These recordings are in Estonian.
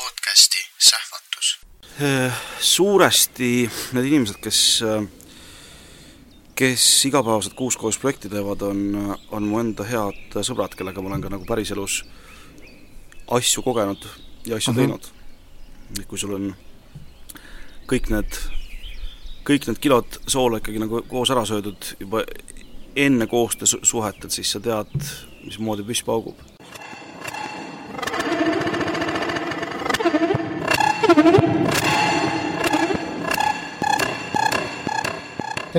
podcasti Sähvatus. suuresti need inimesed, kes, kes igapäevaselt kuuskoos projekti teevad, on, on mu enda head sõbrad, kellega ma olen ka nagu päriselus asju kogenud ja asju uh -huh. teinud. kui sul on kõik need, kõik need kilod soola ikkagi nagu koos ära söödud juba enne koostöösuhet, et siis sa tead, mismoodi püss paugub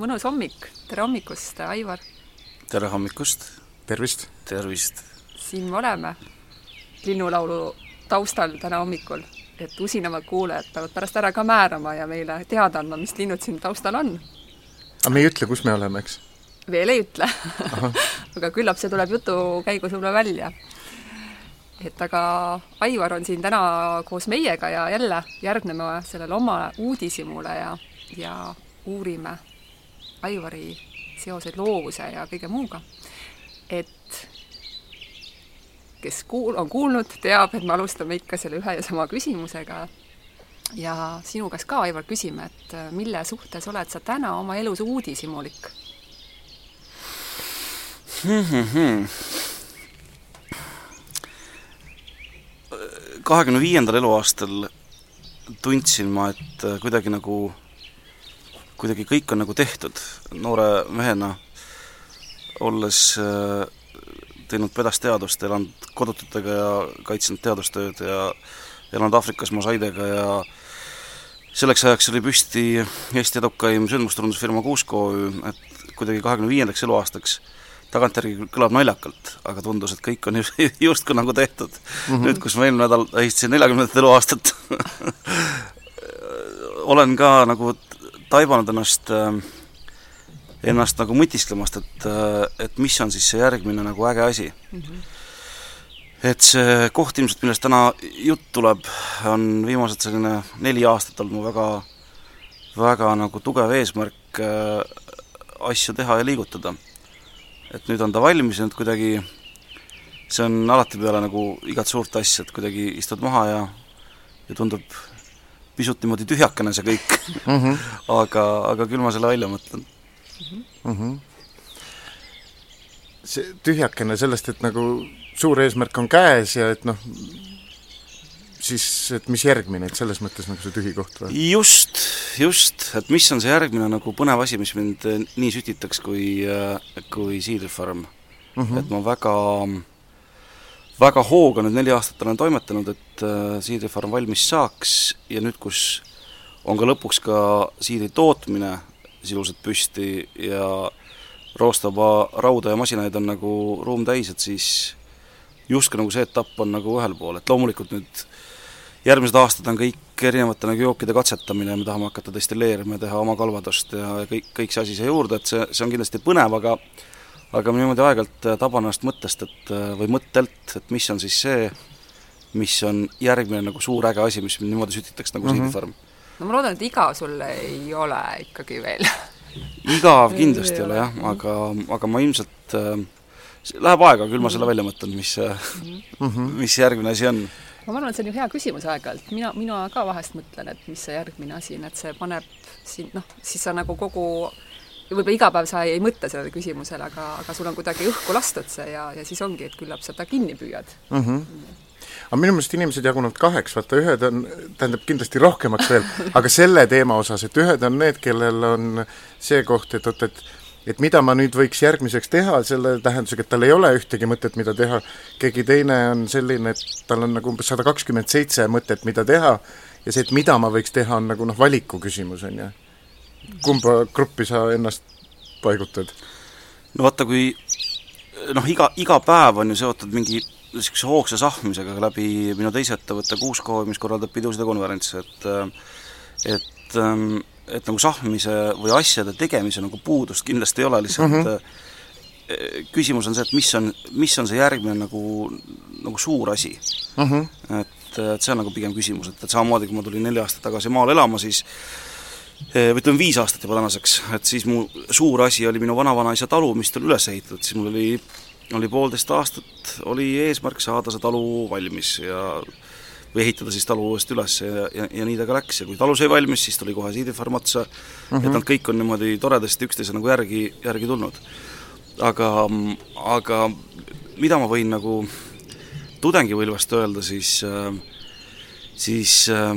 Mõnus hommik, tere hommikust, Aivar! tere hommikust! tervist! tervist! siin me oleme linnulaulu taustal täna hommikul, et usinamad kuulajad peavad pärast ära ka määrama ja meile teada andma, mis linnud siin taustal on. aga me ei ütle, kus me oleme, eks? veel ei ütle aga küllap see tuleb jutu käigus võib-olla välja et aga Aivar on siin täna koos meiega ja jälle järgneme sellele oma uudishimule ja, ja uurime Aivari seoseid loovuse ja kõige muuga. et kes kuul-, on kuulnud, teab, et me alustame ikka selle ühe ja sama küsimusega. ja sinu käest ka, Aivar, küsime, et mille suhtes oled sa täna oma elus uudishimulik hmm,? Hmm, hmm. Kahekümne viiendal eluaastal tundsin ma, et kuidagi nagu, kuidagi kõik on nagu tehtud. Noore mehena, olles äh, teinud pedasteadust, elanud kodututega ja kaitsnud teadustööd ja elanud Aafrikas mosaidega ja selleks ajaks oli püsti Eesti edukaim sündmusturundusfirma Kuusk OÜ, et kuidagi kahekümne viiendaks eluaastaks tagantjärgi kõlab naljakalt, aga tundus, et kõik on justkui nagu tehtud mm. -hmm. nüüd, kus ma eelmine nädal tähistasin neljakümnendat eluaastat olen ka nagu taibanud ennast, ennast nagu mõtisklemast, et, et mis on siis see järgmine nagu äge asi mm. -hmm. et see koht ilmselt, millest täna jutt tuleb, on viimased selline neli aastat olnud mu väga, väga nagu tugev eesmärk äh, asju teha ja liigutada et nüüd on ta valmis ja nüüd kuidagi see on alati peale nagu igat suurt asja, et kuidagi istud maha ja ja tundub pisut niimoodi tühjakene see kõik mm. -hmm. aga, aga küll ma selle välja mõtlen mm. -hmm. see tühjakene sellest, et nagu suur eesmärk on käes ja et noh, siis et mis järgmine, et selles mõttes nagu see tühi koht või? just, just, et mis on see järgmine nagu põnev asi, mis mind eh, nii sütitaks kui, eh, kui Seedfarm mm. -hmm. et ma väga, väga hooga nüüd neli aastat olen toimetanud, et eh, Seedfarm valmis saaks ja nüüd, kus on ka lõpuks ka siidri tootmine sisuliselt püsti ja roostava rauda ja masinaid on nagu ruum täis, et siis justkui nagu see etapp on nagu ühel pool, et loomulikult nüüd järgmised aastad on kõik erinevate nagu jookide katsetamine, me tahame hakata destilleerima ja teha oma kalvadust ja kõik, kõik see asi siia juurde, et see, see on kindlasti põnev, aga aga ma niimoodi aeg-ajalt taban ennast mõttest, et või mõttelt, et mis on siis see, mis on järgmine nagu suur äge asi, mis niimoodi sütitaks nagu mm -hmm. siidifarm. no ma loodan, et igav sul ei ole ikkagi veel igav kindlasti ei ole jah, aga, aga ma ilmselt äh, läheb aega, küll ma selle välja mõtlen, mis mm, -hmm. mis järgmine asi on ma arvan, et see on ju hea küsimus aeg-ajalt, mina, mina ka vahest mõtlen, et mis see järgmine asi on, et see paneb sind, noh, siis sa nagu kogu võib-olla iga päev sa ei, ei mõtle sellele küsimusele, aga, aga sul on kuidagi õhku lastud see ja, ja siis ongi, et küllap sa ta kinni püüad mm. -hmm. aga minu meelest inimesed jagunevad kaheks, vaata ühed on, tähendab kindlasti rohkemaks veel, aga selle teema osas, et ühed on need, kellel on see koht, et oot, et et mida ma nüüd võiks järgmiseks teha, selle tähendusega, et tal ei ole ühtegi mõtet, mida teha, keegi teine on selline, et tal on nagu umbes sada kakskümmend seitse mõtet, mida teha, ja see, et mida ma võiks teha, on nagu noh, valiku küsimus, on ju. kumba gruppi sa ennast paigutad? no vaata, kui noh, iga, iga päev on ju seotud mingi niisuguse hoogsa sahmisega läbi minu teise ettevõtte Kuusko, mis korraldab pidusid ja konverentse, et et ähm, et nagu sahmise või asjade tegemise nagu puudust kindlasti ei ole, lihtsalt mm -hmm. küsimus on see, et mis on, mis on see järgmine nagu, nagu suur asi mm. -hmm. et, et see on nagu pigem küsimus, et, et samamoodi, kui ma tulin neli aastat tagasi maale elama, siis või ütleme, viis aastat juba tänaseks, et siis mu suur asi oli minu vanavanaisa talu, mis tuli üles ehitatud, siis mul oli oli poolteist aastat, oli eesmärk saada see talu valmis ja või ehitada siis talu uuesti üles ja, ja, ja nii ta ka läks ja kui talu sai valmis, siis tuli kohe siidifarm otsa mm, -hmm. et nad kõik on niimoodi toredasti üksteise nagu järgi, järgi tulnud. aga, aga mida ma võin nagu tudengipõlvest öelda, siis äh, siis äh,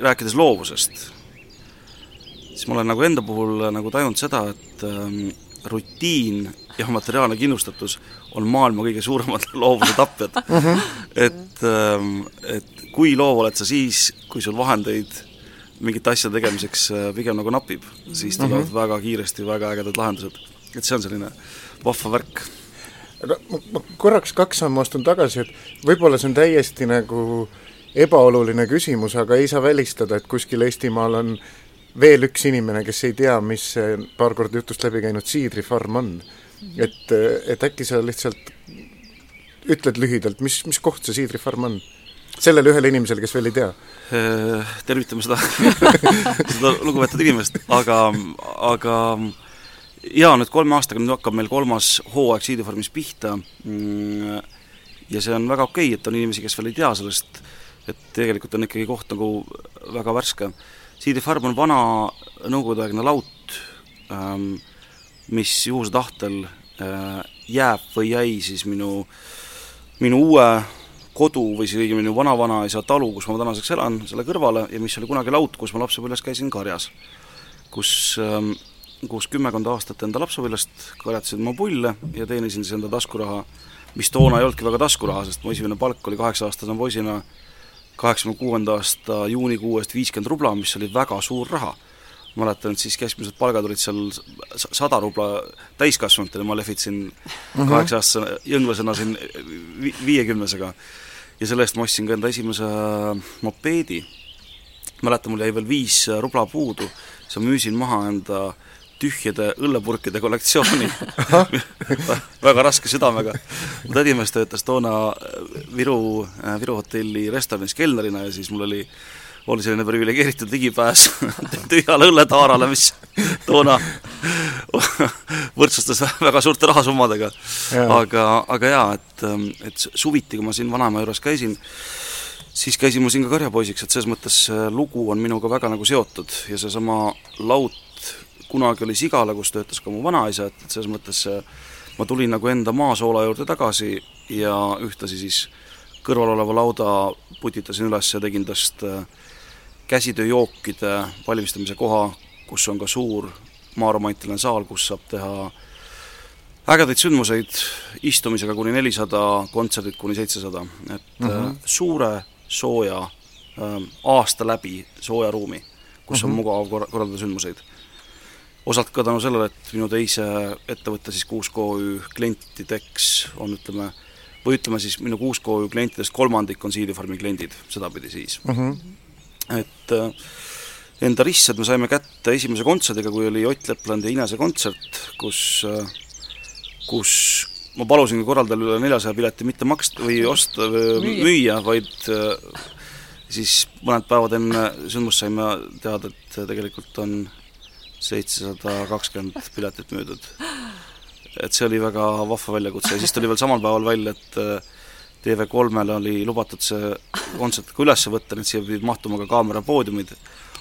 rääkides loovusest, siis ma olen nagu enda puhul nagu tajunud seda, et äh, rutiin ja materiaalne kindlustatus on maailma kõige suuremad loovuse tapjad et, ähm, et kui loov oled sa siis, kui sul vahendeid mingite asjade tegemiseks äh, pigem nagu napib, siis tulevad mm -hmm. väga kiiresti väga ägedad lahendused. et see on selline vahva värk. aga ma, ma korraks kaks sammu astun tagasi, et võib-olla see on täiesti nagu ebaoluline küsimus, aga ei saa välistada, et kuskil Eestimaal on veel üks inimene, kes ei tea, mis see paar korda jutust läbi käinud siidrifarm on et, et äkki sa lihtsalt ütled lühidalt, mis, mis koht see siidrifarm on? sellele ühele inimesele, kes veel ei tea. Äh, tervitame seda seda lugupeetud inimest, aga, aga jaa, nüüd kolme aastaga nüüd hakkab meil kolmas hooaeg siidrifarmis pihta mm, ja see on väga okei okay,, et on inimesi, kes veel ei tea sellest, et tegelikult on ikkagi koht nagu väga värske. siidrifarm on vana nõukogudeaegne laut ähm,, mis juhuse tahtel äh, jääb või jäi siis minu, minu uue kodu või siis õigemini vanavanaisa talu, kus ma tänaseks elan, selle kõrvale ja mis oli kunagi laut, kus ma lapsepõlves käisin karjas. kus, ähm, kus kümmekond aastat enda lapsepõlvest karjatasin ma pulle ja teenisin siis enda taskuraha, mis toona ei olnudki väga taskuraha, sest mu esimene palk oli kaheksa-aastase poisina kaheksakümne kuuenda aasta juunikuu eest viiskümmend rubla, mis oli väga suur raha mäletan, et siis keskmised palgad olid seal sada rubla täiskasvanutele, ma lehvitasin mm -hmm. kaheksa-aastase jõnglasena siin vi-, viiekümnesega. ja selle eest ma ostsin ka enda esimese mopeedi, mäletan, mul jäi veel viis rubla puudu, siis ma müüsin maha enda tühjade õllepurkide kollektsiooni väga raske südamega. mu tädimees töötas toona Viru, Viru hotelli restoranis kelnerina ja siis mul oli oli selline priviligeeritud ligipääs tühjale õlletaarale, mis toona võrdsustas väga suurte rahasummadega. aga, aga jaa, et, et suviti, kui ma siin vanaema juures käisin, siis käisin ma siin ka karjapoisiks, et selles mõttes see lugu on minuga väga nagu seotud ja seesama laut kunagi oli Sigala, kus töötas ka mu vanaisa, et, et selles mõttes ma tulin nagu enda maasoola juurde tagasi ja ühtlasi siis kõrval oleva lauda putitasin üles ja tegin tast äh, käsitööjookide valmistamise koha, kus on ka suur maaromantiline saal, kus saab teha ägedaid sündmuseid istumisega kuni nelisada, kontserdid kuni seitsesada, et mm -hmm. suure sooja äh, aasta läbi sooja ruumi, kus mm -hmm. on mhm. mugav kor-, korraldada sündmuseid. osalt ka tänu sellele, et minu teise ettevõtte siis Kuusk OÜ klientideks on ütleme, või ütleme siis minu Kuusk OÜ klientidest kolmandik on Siidifarmi kliendid, sedapidi siis mm. -hmm et äh, enda rissad me saime kätte esimese kontserdiga, kui oli Ott Leplandi Inese kontsert, kus, äh, kus ma palusin korraldajal üle neljasaja pileti mitte maksta või osta müüa, vaid äh, siis mõned päevad enne sündmust saime teada, et tegelikult on seitsesada kakskümmend piletit müüdud. et see oli väga vahva väljakutse ja siis tuli veel samal päeval välja, et TV3-le oli lubatud see kontsert ka üles võtta, nii et siia pidid mahtuma ka kaamera poodiumid,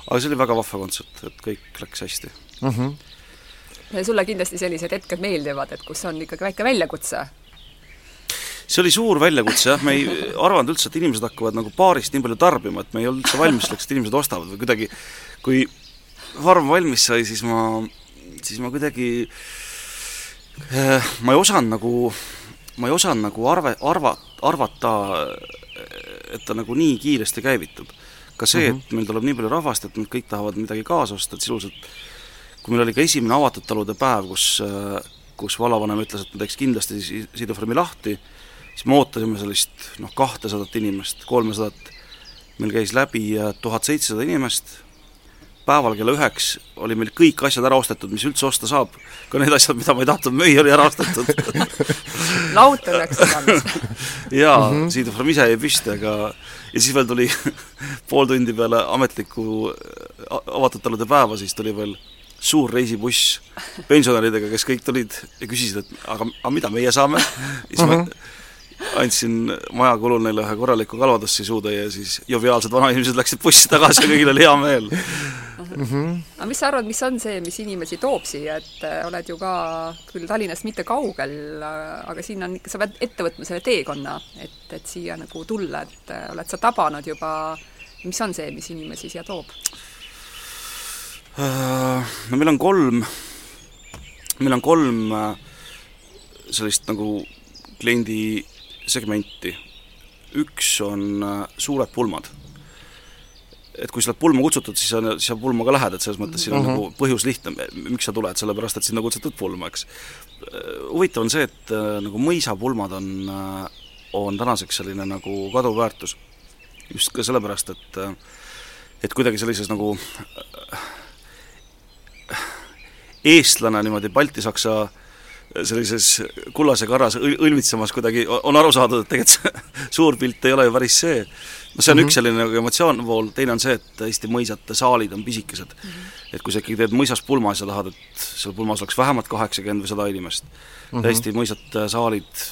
aga see oli väga vahva kontsert, et kõik läks hästi mm. -hmm. sulle kindlasti sellised hetked meeldivad, et kus on ikkagi väike väljakutse? see oli suur väljakutse jah, me ei arvanud üldse, et inimesed hakkavad nagu baarist nii palju tarbima, et me ei olnud üldse valmis selleks, et inimesed ostavad või kuidagi kui farm valmis sai, siis ma, siis ma kuidagi eh, ma ei osanud nagu ma ei osanud nagu arve, arva, arvata, et ta nagu nii kiiresti käivitub. ka see, et mhm. meil tuleb nii palju rahvast, et nad kõik tahavad midagi kaasa osta, et sisuliselt kui meil oli ka esimene avatud talude päev, kus, kus vallavanem ütles, et me teeks kindlasti Siidufarmi lahti, siis me ootasime sellist noh, kahtesadat inimest, kolmesadat, meil käis läbi tuhat seitsesada inimest päeval kella üheks oli meil kõik asjad ära ostetud, mis üldse osta saab, ka need asjad, mida ma ei tahtnud müüa, oli ära ostetud laut õnneks olemas. jaa mm -hmm., Siidufarm ise jäi püsti, aga ja siis veel tuli pool tundi peale ametlikku avatud talude päeva, siis tuli veel suur reisibuss pensionäridega, kes kõik tulid ja küsisid, et aga, aga mida meie saame? siis mm -hmm. ma mhm andsin maja kulul neile ühe korraliku kalvadussi suutäie ja siis joviaalsed vanainimesed läksid bussi tagasi ja kõigil oli hea meel mm. -hmm. aga mis sa arvad, mis on see, mis inimesi toob siia, et äh, oled ju ka küll Tallinnast mitte kaugel, äh, aga siin on ikka, sa pead ette võtma selle teekonna, et, et siia nagu tulla, et äh, oled sa tabanud juba, mis on see, mis inimesi siia toob? No meil on kolm, meil on kolm sellist nagu kliendi segmenti. üks on suured pulmad. Et kui sa oled pulma kutsutud, siis siis sa pulma ka lähed, et selles mõttes siin on uh -huh. nagu põhjus lihtne, miks sa tuled, sellepärast et sind on kutsutud pulma, eks. Äh, huvitav on see, et äh, nagu mõisapulmad on, on tänaseks selline nagu kaduv väärtus. just ka sellepärast, et et kuidagi sellises nagu eestlane niimoodi baltisaksa äh, sellises kullase karras õl-, õlmitsemas kuidagi on aru saadud, et tegelikult see suur pilt ei ole ju päris see. no see on mm -hmm. üks selline nagu emotsioon pool, teine on see, et Eesti mõisate saalid on pisikesed mm. -hmm. et kui sa ikkagi teed mõisas pulma ja sa tahad, et seal pulmas oleks vähemalt kaheksakümmend või sada inimest mm, -hmm. Eesti mõisate saalid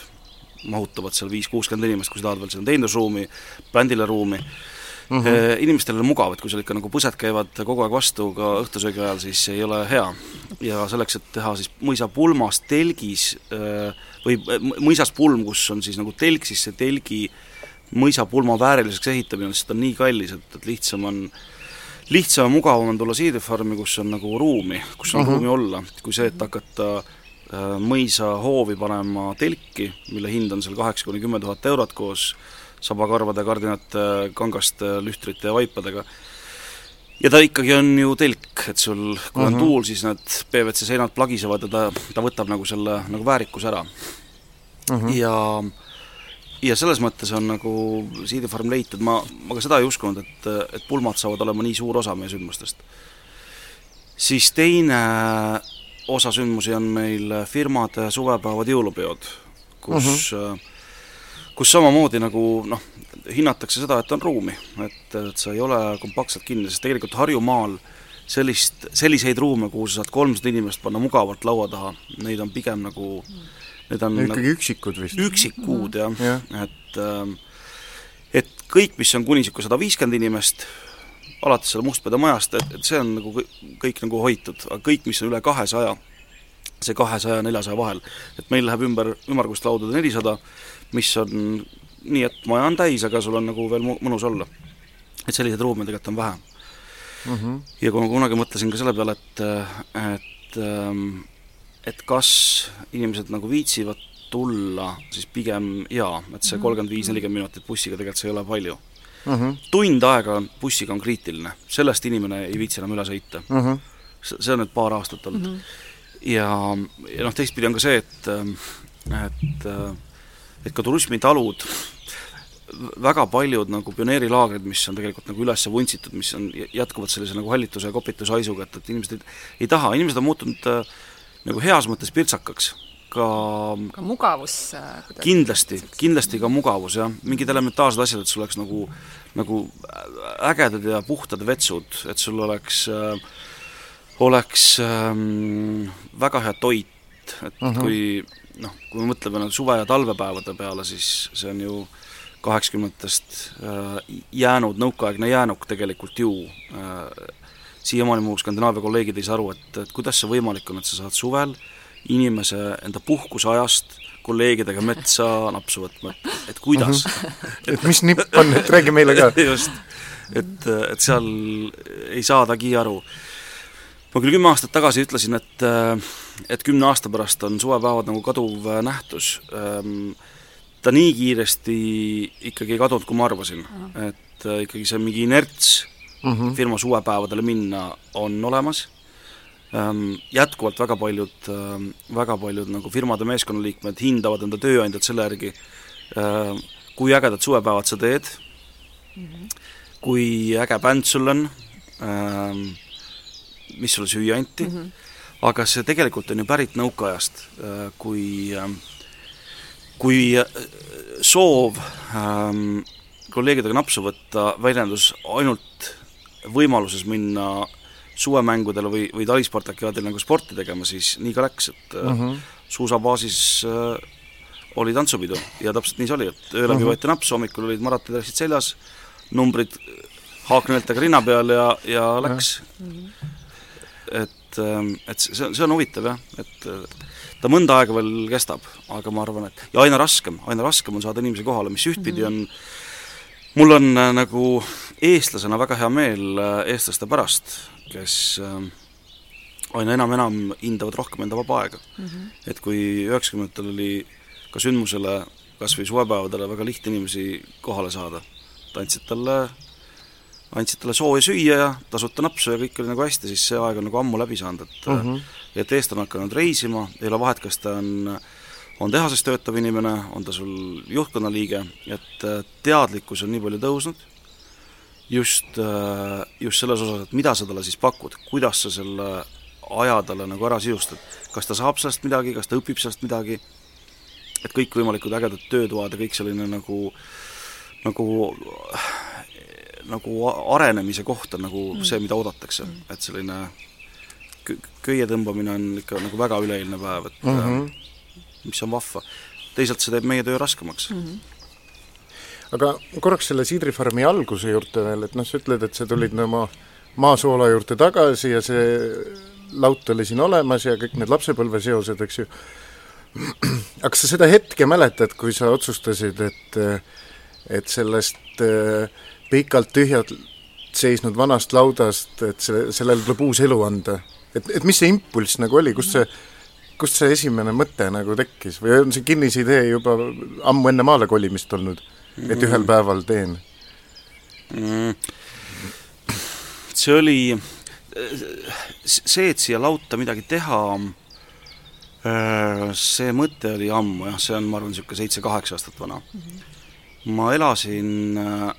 mahutavad seal viis-kuuskümmend inimest, kui sa tahad veel sinna teenindusruumi, bändile ruumi mm. -hmm. Inimestel on mugav, et kui sul ikka nagu põsed käivad kogu aeg vastu ka õhtusöögi ajal, siis ei ole hea. ja selleks, et teha siis mõisapulmas telgis äh, või äh, mõisaspulm, kus on siis nagu telg, siis see telgi mõisapulma vääriliseks ehitamine, sest ta on nii kallis, et, et lihtsam on lihtsam ja mugavam on tulla siidefarmi, kus on nagu ruumi, kus on uh mhm. -huh. ruumi olla, kui see, et hakata mõisahoovi panema telki, mille hind on seal kaheksa kuni kümme tuhat eurot koos sabakarvade, kardinate, kangaste, lühtrite ja vaipadega. ja ta ikkagi on ju telk, et sul, kui uh -huh. on mhm. tuul, siis need PVC seinad plagisevad ja ta, ta võtab nagu selle nagu väärikuse ära uh. -huh. ja ja selles mõttes on nagu siidefarm leitud, ma, ma ka seda ei uskunud, et, et pulmad saavad olema nii suur osa meie sündmustest. siis teine osa sündmusi on meil firmade suvepäevad, jõulupeod, kus uh -huh kus samamoodi nagu noh, hinnatakse seda, et on ruumi, et, et sa ei ole kompaktselt kinni, sest tegelikult Harjumaal sellist, selliseid ruume, kuhu sa saad kolmsada inimest panna mugavalt laua taha, neid on pigem nagu need on ikkagi nagu, üksikud vist? üksikud jah ja., et ähm, et kõik, mis on kuni niisugune sada viiskümmend inimest, alates selle Mustpeade majast, et, et see on nagu kõik, kõik nagu hoitud, aga kõik, mis on üle kahesaja, see kahesaja ja neljasaja vahel, et meil läheb ümber ümmarguste laudade nelisada, mis on nii, et maja on täis, aga sul on nagu veel mõnus olla. et selliseid ruume tegelikult on vähe mm. -hmm. ja kui ma kunagi mõtlesin ka selle peale, et, et ähm, et kas inimesed nagu viitsivad tulla, siis pigem jaa, et see mhm. kolmkümmend viis, nelikümmend minutit bussiga tegelikult see ei ole palju mm. -hmm. tund aega on bussiga on kriitiline, sellest inimene ei viitsi enam üle sõita mm. -hmm. see on nüüd paar aastat olnud mm. -hmm. ja, ja noh, teistpidi on ka see, et, et et ka turismitalud, väga paljud nagu pioneerilaagrid, mis on tegelikult nagu üles vuntsitud, mis on jätkuvalt sellise nagu hallituse ja kopituse haisuga, et, et inimesed ei, ei taha, inimesed on muutunud äh, nagu heas mõttes pirtsakaks ka ka mugavus äh, kindlasti, kindlasti ka mugavus, jah. mingid elementaarsed asjad, et sul oleks nagu, nagu ägedad ja puhtad vetsud, et sul oleks äh,, oleks ähm, väga hea toit, et uh mhm. -huh. kui noh, kui me mõtleme nagu suve- ja talvepäevade peale, siis see on ju kaheksakümnendatest äh, jäänud nõukaaegne jäänuk tegelikult ju äh, siiamaani mu Skandinaavia kolleegid ei saa aru, et, et kuidas see võimalik on, et sa saad suvel inimese enda puhkuseajast kolleegidega metsa napsu võtma, et, et kuidas mm. -hmm. et mis nipp on, et räägi meile ka. just, et, et seal ei saadagi aru. Ma küll kümme aastat tagasi ütlesin, et äh, et kümne aasta pärast on suvepäevad nagu kaduv äh, nähtus. Ähm, ta nii kiiresti ikkagi ei kadunud, kui ma arvasin, et äh, ikkagi see mingi inerts mm -hmm. firma suvepäevadele minna on olemas, ähm, jätkuvalt väga paljud ähm,, väga paljud nagu firmade meeskonnaliikmed hindavad enda tööandjat selle järgi kui ägedad suvepäevad sa teed mm, -hmm. kui äge bänd sul on mis sulle süüa anti mm, -hmm. aga see tegelikult on ju pärit nõukaajast äh,, kui äh, kui äh, soov ähm, kolleegidega napsu võtta väljendus ainult võimaluses minna suvemängudele või, või talispartakiaadil nagu sporti tegema, siis nii ka läks, et mm -hmm. suusabaasis äh, oli tantsupidu ja täpselt nii see oli, et öö läbi mm -hmm. võeti naps, hommikul olid maratondressid seljas, numbrid haaknõeltega rinna peal ja, ja läks mm. -hmm. Et, et see, see on huvitav jah, et ta mõnda aega veel kestab, aga ma arvan, et ja aina raskem, aina raskem on saada inimesi kohale, mis ühtpidi mm -hmm. on mul on äh, nagu eestlasena väga hea meel äh, eestlaste pärast, kes äh, aina enam, enam hindavad rohkem enda vaba aega mm. -hmm. et kui üheksakümnendatel oli ka sündmusele, kas või suvepäevadele väga lihtne inimesi kohale saada, et andsid talle, andsid talle sooja süüa ja tasuta napsu ja kõik oli nagu hästi, siis see aeg on nagu ammu läbi saanud, et mm -hmm. et eestlane on hakanud reisima, ei ole vahet, kas ta on on tehases töötav inimene, on ta sul juhtkonna liige, et teadlikkus on nii palju tõusnud just, äh, just selles osas, et mida sa talle siis pakud, kuidas sa selle aja talle nagu ära sisustad. kas ta saab sellest midagi, kas ta õpib sellest midagi, et kõikvõimalikud ägedad töötoad ja kõik selline nagu, nagu nagu arenemise koht on nagu mm. see, mida oodatakse mm., et selline köie tõmbamine on ikka nagu väga üleeilne päev, et mm -hmm. mis on vahva. teisalt see teeb meie töö raskemaks mm. -hmm aga korraks selle siidrifarmi alguse juurde veel, et noh, sa ütled, et sa tulid oma maasoola juurde tagasi ja see laut oli siin olemas ja kõik need lapsepõlveseosed, eks ju. aga kas sa seda hetke mäletad, kui sa otsustasid, et et sellest äh, pikalt tühjalt seisnud vanast laudast, et see, sellele tuleb uus elu anda? et, et mis see impulss nagu oli, kust see, kust see esimene mõte nagu tekkis või on see kinnisidee juba ammu enne maale kolimist olnud? et ühel päeval teen mm.? see oli, see, et siia lauta midagi teha, äh, see mõte oli ammu jah, see on, ma arvan, niisugune seitse-kaheksa aastat vana. -hmm. ma elasin äh,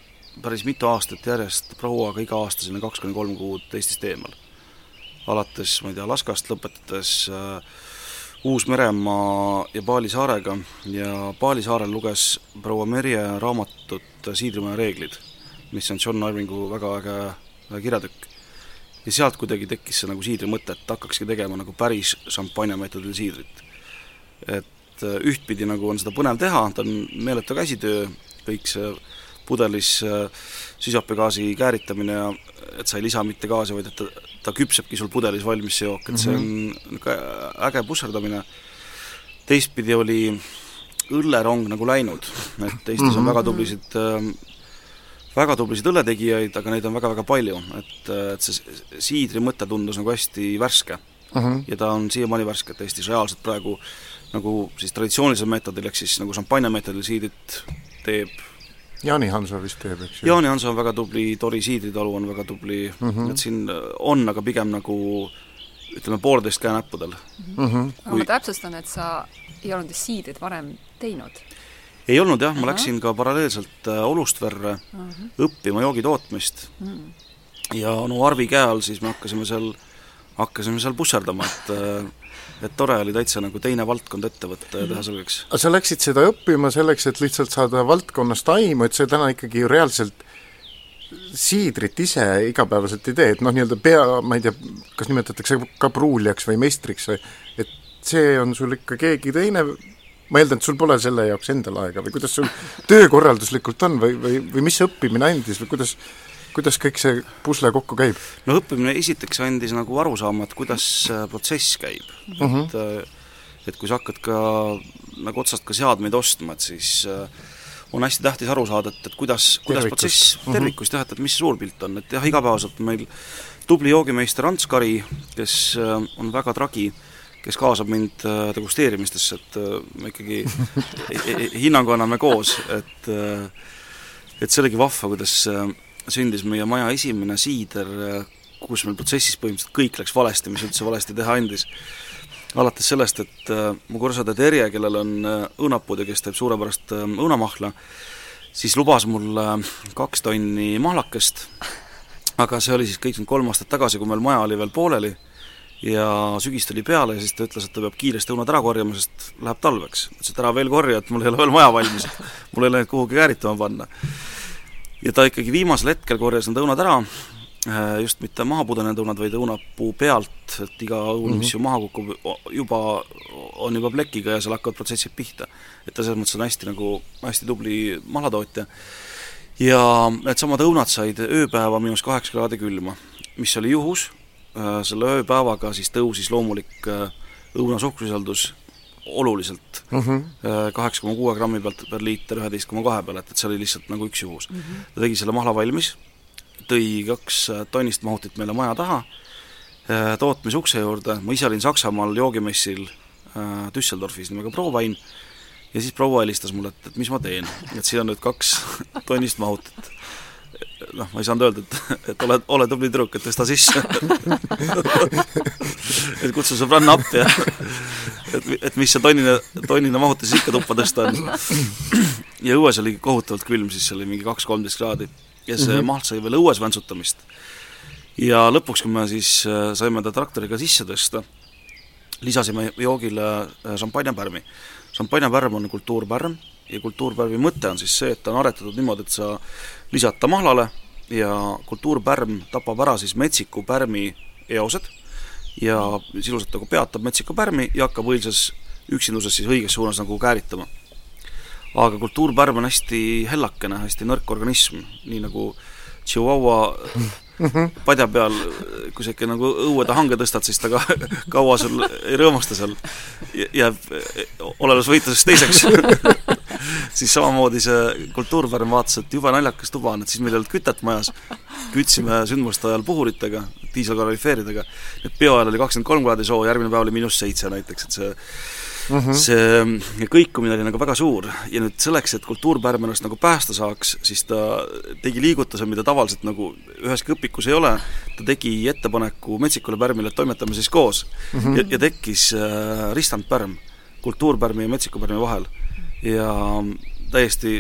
päris mitu aastat järjest prouaga iga aasta selline kaks kuni kolm kuud Eestist eemal. alates, ma ei tea, Laskast lõpetades äh, Uus-Meremaa ja Paali saarega ja Paali saarel luges proua Merje raamatut Siidrimaja reeglid, mis on John Irvingu väga äge kirjatükk. ja sealt kuidagi tekkis see nagu siidri mõte, et hakkakski tegema nagu päris šampanja meetodil siidrit. et äh, ühtpidi nagu on seda põnev teha, ta on meeletu käsitöö, kõik see pudelis äh, süsihappegaasi kääritamine ja et sa ei lisa mitte gaasi, vaid et ta, ta küpsebki sul pudelis valmis, see jook, et see on niisugune mhm. äge pusserdamine, teistpidi oli õllerong nagu läinud, et Eestis on mhm. väga tublisid äh, väga tublisid õlletegijaid, aga neid on väga-väga palju, et, et see siidri mõte tundus nagu hästi värske uh. -huh. ja ta on siiamaani värske, et Eestis reaalselt praegu nagu siis traditsioonilisel meetodil, ehk siis nagu šampanja meetodil siidrit teeb Jaani Hanso vist teeb, eks ju? Jaani Hanso on väga tubli, Tori Siidritalu on väga tubli mm, -hmm. et siin on, aga pigem nagu ütleme, poolteist käenäppudel mm. -hmm. Kui... aga ma täpsustan, et sa ei olnud vist siidrit varem teinud? ei olnud jah, ma uh -huh. läksin ka paralleelselt äh, Olustverre uh -huh. õppima joogitootmist uh. -huh. ja no Arvi käe all siis me hakkasime seal, hakkasime seal pusserdama, et äh, et tore oli täitsa nagu teine valdkond ette võtta ja teha selgeks. aga sa läksid seda õppima selleks, et lihtsalt saada valdkonnast aimu, et sa täna ikkagi reaalselt siidrit ise igapäevaselt ei tee, et noh, nii-öelda pea, ma ei tea, kas nimetatakse ka pruulijaks või meistriks või et see on sul ikka keegi teine, ma eeldan, et sul pole selle jaoks endal aega või kuidas sul töökorralduslikult on või, või, või mis õppimine andis või kuidas kuidas kõik see pusle kokku käib? no õppimine esiteks andis nagu arusaama, et kuidas protsess käib uh, -huh. et äh, et kui sa hakkad ka nagu otsast ka seadmeid ostma, et siis äh, on hästi tähtis aru saada, et, et kuidas, kuidas protsess mhm. tervikust jah, et, et mis suur pilt on, et jah, igapäevaselt meil tubli joogimeister Ants Kari, kes äh, on väga tragi, kes kaasab mind degusteerimistesse, et me ikkagi hinnangu anname koos, et et see oligi vahva, kuidas sündis meie maja esimene siider kus meil protsessis põhimõtteliselt kõik läks valesti, mis üldse valesti teha andis. alates sellest, et äh, mu kursaõde Terje, kellel on äh, õunapuud ja kes teeb suurepärast äh, õunamahla, siis lubas mulle kaks tonni mahlakest, aga see oli siis kõik nüüd kolm aastat tagasi, kui meil maja oli veel pooleli ja sügis tuli peale ja siis ta ütles, et ta peab kiiresti õunad ära korjama, sest läheb talveks. ma ütlesin, et ära veel korja, et mul ei ole veel maja valmis, mul ei ole neid kuhugi kääritama panna. Ja ta ikkagi viimasel hetkel korjas need õunad ära, äh, just mitte maha pudenenud õunad, vaid õunapuu pealt, et iga õun mm, -hmm. mis ju maha kukub, juba, on juba plekiga ja seal hakkavad protsessid pihta. et ta selles mõttes on hästi nagu, hästi tubli mahlatootja. ja needsamad õunad said ööpäeva miinus kaheksa kraadi külma, mis oli juhus Äh, selle ööpäevaga siis tõusis loomulik äh, õunasuhkrusisaldus oluliselt mhm. äh, kaheksa koma kuue grammi pealt per liiter üheteist koma kahe peale, et, et see oli lihtsalt nagu üks juhus mm. -hmm. ta tegi selle mahla valmis, tõi kaks tonnist mahutit meile maja taha, tootmisukse juurde, ma ise olin Saksamaal joogimessil Düsseldorfis nimega Provain, ja siis proua helistas mulle, et, et mis ma teen, et siin on nüüd kaks tonnist mahutit noh, ma ei saanud öelda, et, et ole, ole tubli tüdruk, et tõsta sisse et kutsu sõbranna appi ja et, et mis see tonnine, tonnine mahutis ikka tuppa tõsta on. ja õues oli kohutavalt külm, siis oli mingi kaks-kolmteist kraadi. ja see mm -hmm. maht sai veel õues väntsutamist. ja lõpuks, kui me siis äh, saime ta traktoriga sisse tõsta, lisasime joogile äh, šampanjapärmi. šampanjapärm on kultuurpärm ja kultuurpärmi mõte on siis see, et ta on aretatud niimoodi, et sa lisad ta mahlale ja kultuurpärm tapab ära siis metsiku pärmi eosed ja sisuliselt nagu peatab metsiku pärmi ja hakkab õilsas üksinduses siis õiges suunas nagu kääritama. aga kultuurpärm on hästi hellakene, hästi nõrk organism, nii nagu Chihuahua padja peal, kui sa ikka nagu õueda hange tõstad, siis ta ka kaua sul ei rõõmusta seal, jääb olelusvõitluses teiseks siis samamoodi see kultuurpärm vaatas, et jube naljakas tuba on, et siis meil ei olnud kütet majas, kütsime sündmuste ajal puhuritega, diiselkalorifeeridega, et peo ajal oli kakskümmend kolm kraadi soo, järgmine päev oli miinus seitse näiteks, et see mm -hmm. see kõikumine oli nagu väga suur ja nüüd selleks, et kultuurpärm ennast nagu päästa saaks, siis ta tegi liigutuse, mida tavaliselt nagu üheski õpikus ei ole, ta tegi ettepaneku metsikule pärmile, et toimetame siis koos mm. -hmm. ja, ja tekkis äh, ristandpärm kultuurpärmi ja metsikupärmi vahel ja täiesti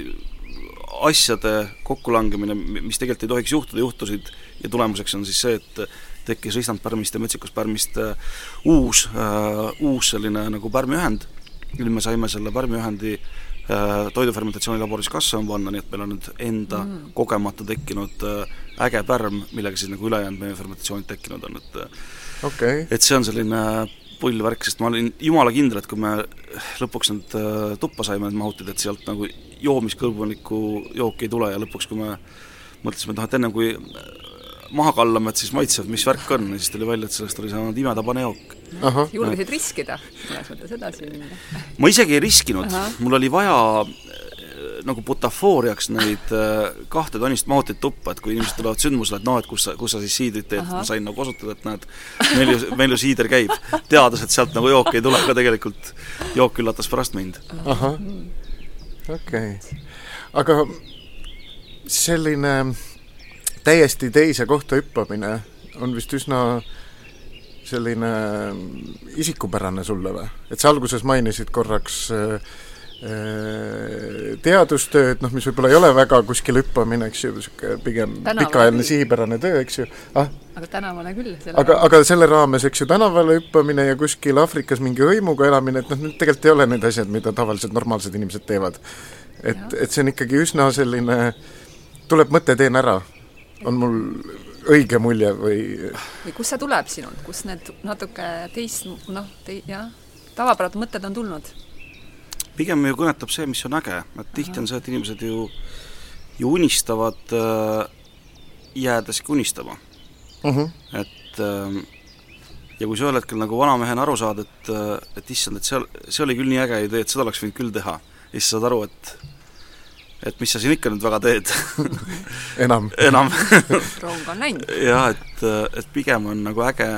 asjade kokkulangemine, mis tegelikult ei tohiks juhtuda, juhtusid ja tulemuseks on siis see, et tekkis ristandpärmist ja metsikuspärmist äh, uus äh,, uus selline nagu pärmiühend, nüüd me saime selle pärmiühendi äh, toidufermentatsioonilaboris kasvama panna, nii et meil on nüüd enda mm. kogemata tekkinud äh, äge pärm, millega siis nagu ülejäänud meie fermentatsioonid tekkinud on, et okay. et see on selline pull värk, sest ma olin jumala kindel, et kui me lõpuks need äh, tuppa saime, need mahutid, et sealt nagu joomiskõlbulikku jooki ei tule ja lõpuks, kui me mõtlesime, et noh, et ennem kui maha kallame, et siis maitseb, mis värk on ja siis tuli välja, et sellest oli saanud imetabane jook. julgesid riskida, mõnes mõttes edasi minna? ma isegi ei riskinud, mul oli vaja nagu butafooriaks neid äh, kahte tonnist mahutit tuppa, et kui inimesed tulevad sündmusele, et noh, et kus sa, kus sa siis siidrit teed, ma sain nagu osutada, et näed, meil ju, meil ju siider käib. teades, et sealt nagu jooki ei tule, aga tegelikult jook üllatas pärast mind. ahah, okei okay.. aga selline täiesti teise kohta hüppamine on vist üsna selline isikupärane sulle või? et sa alguses mainisid korraks Äh, teadustööd, noh, mis võib-olla ei ole väga kuskil hüppamine, eks ju, niisugune pigem pikaajaline sihipärane töö, eks ju ah?. aga tänavale küll. aga, aga selle raames, eks ju, tänavale hüppamine ja kuskil Aafrikas mingi hõimuga elamine, et noh, need tegelikult ei ole need asjad, mida tavaliselt normaalsed inimesed teevad. et, et see on ikkagi üsna selline, tuleb mõte, teen ära, on mul õige mulje või või kust see tuleb sinult, kust need natuke teist, noh, te-, jah, tavapärased mõtted on tulnud? Pigem ju kõnetab see, mis on äge, et tihti on see, et inimesed ju, ju unistavad äh, jäädeski unistama uh. Mhm. -huh. et äh, ja kui sa ühel hetkel nagu vanamehena aru saad, et, äh, et issand, et see, see oli küll nii äge idee, et seda oleks võinud küll teha, ja siis saad aru, et et mis sa siin ikka nüüd väga teed enam enam rong on läinud. jah, et, et pigem on nagu äge,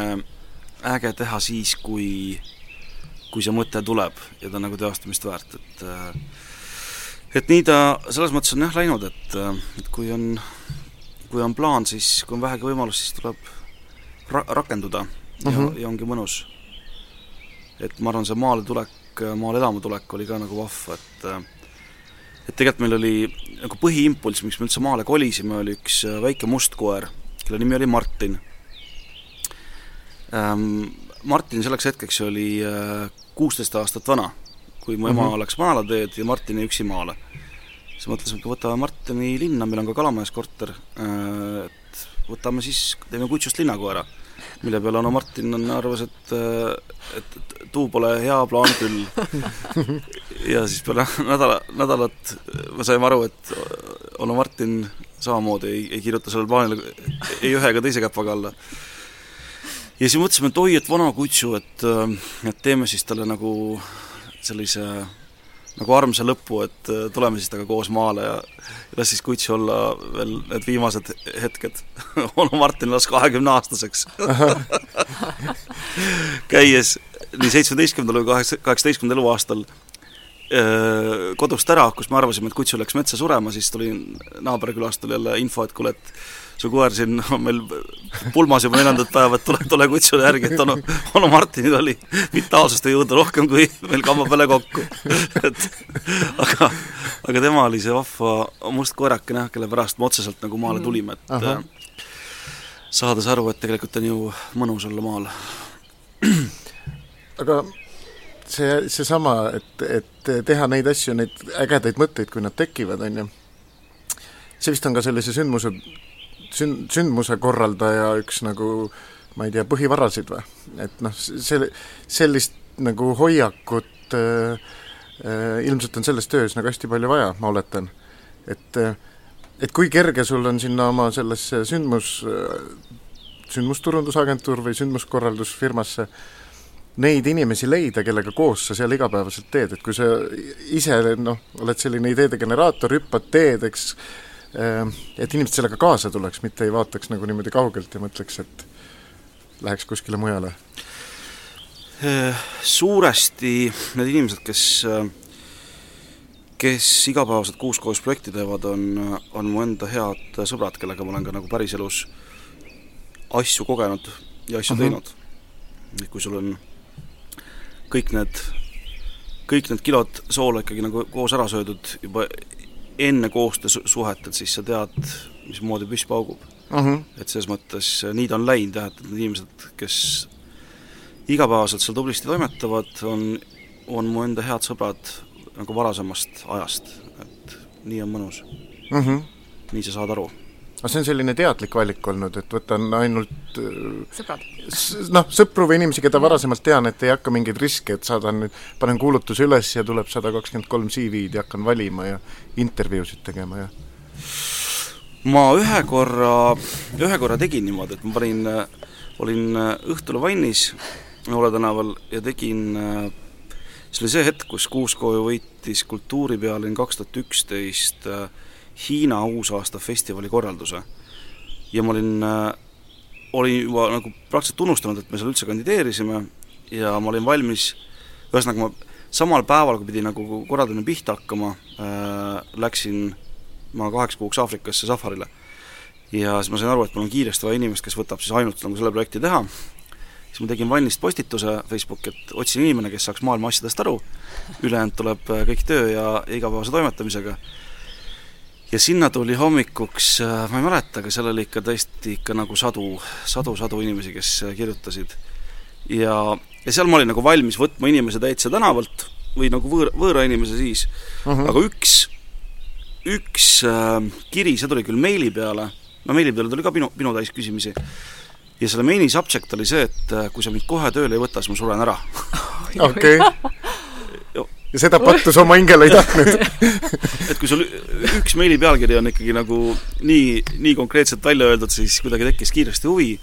äge teha siis, kui kui see mõte tuleb ja ta on nagu teostamist väärt, et äh, et nii ta selles mõttes on jah läinud, et, äh, et kui on, kui on plaan, siis kui on vähegi võimalust, siis tuleb, ra-, rakenduda ja mm, -hmm. ja ongi mõnus. et ma arvan, see maale tulek, maale elama tulek oli ka nagu vahva, et et tegelikult meil oli nagu põhiimpulss, miks me üldse maale kolisime, oli üks väike must koer, kelle nimi oli Martin ähm,. Martin selleks hetkeks oli kuusteist aastat vana, kui mu ema mm -hmm. läks maalateed ja Martin jäi üksi maale siis mõtlesime, et võtame Martini linna, meil on ka Kalamajas korter, äh, et võtame siis, teeme kutsust linnakoera. mille peale onu Martin on, arvas, et, äh, et, et tuu pole hea plaan küll. ja siis peale nädala, nädalat me saime aru, et onu Martin samamoodi ei, ei kirjuta sellele plaanile ei ühe ega teise käpaga alla. Ja siis mõtlesime, et oi, et vana kutsu, et, äh, et teeme siis talle nagu sellise nagu armsa lõpu, et äh, tuleme siis temaga koos maale ja las siis kutsi olla veel need viimased hetked. Onu Martin las kahekümne aastaseks käies nii seitsmeteistkümnendal või kaheksa, kaheksateistkümnendal eluaastal äh, kodust ära, kus me arvasime, et kutsu läks metsa surema, siis tuli naaberkülast tuli jälle info, et kuule, et su koer siin on meil pulmas juba neljandat päeva, et tule, tule kutsule järgi, et onu, onu Martinil oli vitaalsust jõuda rohkem kui meil kamba peale kokku. et aga, aga tema oli see vahva must koerakene jah, kelle pärast me otseselt nagu maale mm. tulime, et Aha. saades aru, et tegelikult on ju mõnus olla maal. aga see, seesama, et, et teha neid asju, neid ägedaid mõtteid, kui nad tekivad, on ju, see vist on ka sellise sündmuse sün-, sündmuse korraldaja üks nagu ma ei tea, põhivarasid või? et noh, see, sellist nagu hoiakut äh, äh, ilmselt on selles töös nagu hästi palju vaja, ma oletan. et äh, et kui kerge sul on sinna oma sellesse sündmus äh,, sündmusturundusagentuur või sündmuskorraldusfirmasse neid inimesi leida, kellega koos sa seal igapäevaselt teed, et kui sa ise noh, oled selline ideede generaator, hüppad teed, eks, et inimesed sellega kaasa tuleks, mitte ei vaataks nagu niimoodi kaugelt ja mõtleks, et läheks kuskile mujale? Ehm, suuresti need inimesed, kes, kes igapäevaselt kuus koos projekti teevad, on, on mu enda head sõbrad, kellega ma olen ka nagu päriselus asju kogenud ja asju uh mhm. -huh. teinud. kui sul on kõik need, kõik need kilod soola ikkagi nagu koos ära söödud juba enne koostöösuhet, et siis sa tead, mismoodi püss paugub uh. -huh. et selles mõttes nii ta on läinud jah, et need inimesed, kes igapäevaselt seal tublisti toimetavad, on, on mu enda head sõbrad nagu varasemast ajast, et nii on mõnus uh. -huh. nii sa saad aru aga see on selline teadlik valik olnud, et võtan ainult äh, sõbrad? noh, sõpru või inimesi, keda varasemalt tean, et ei hakka mingeid riske, et saadan nüüd, panen kuulutuse üles ja tuleb sada kakskümmend kolm CV-d ja hakkan valima ja intervjuusid tegema ja ma ühe korra, ühe korra tegin niimoodi, et ma panin, olin õhtul vannis Noole tänaval ja tegin see oli see hetk, kus Kuuskooju võitis kultuuripealinn kaks tuhat üksteist Hiina uusaastafestivali korralduse. ja ma olin, äh, olin juba nagu praktiliselt unustanud, et me seal üldse kandideerisime ja ma olin valmis, ühesõnaga ma samal päeval, kui pidi nagu korraldamine pihta hakkama äh,, läksin ma kaheks kuuks Aafrikasse safarile. ja siis ma sain aru, et mul on kiiresti vaja inimest, kes võtab siis ainult nagu selle projekti teha, siis ma tegin valmis postituse Facebooki, et otsin inimene, kes saaks maailma asjadest aru, ülejäänud tuleb äh, kõik töö ja igapäevase toimetamisega ja sinna tuli hommikuks, äh, ma ei mäleta, aga seal oli ikka tõesti ikka nagu sadu, sadu, sadu inimesi, kes äh, kirjutasid. ja, ja seal ma olin nagu valmis võtma inimese täitsa tänavalt või nagu võõra, võõra inimese siis uh, mhm. -huh. aga üks, üks äh, kiri, see tuli küll meili peale, no meili peale tuli ka pinu, pinu täis küsimisi, ja selle meili subject oli see, et äh, kui sa mind kohe tööle ei võta, siis ma suren ära. okei ja seda pattus oma hingele ei tahtnud et kui sul üks meili pealkiri on ikkagi nagu nii, nii konkreetselt välja öeldud, siis kuidagi tekkis kiiresti huvi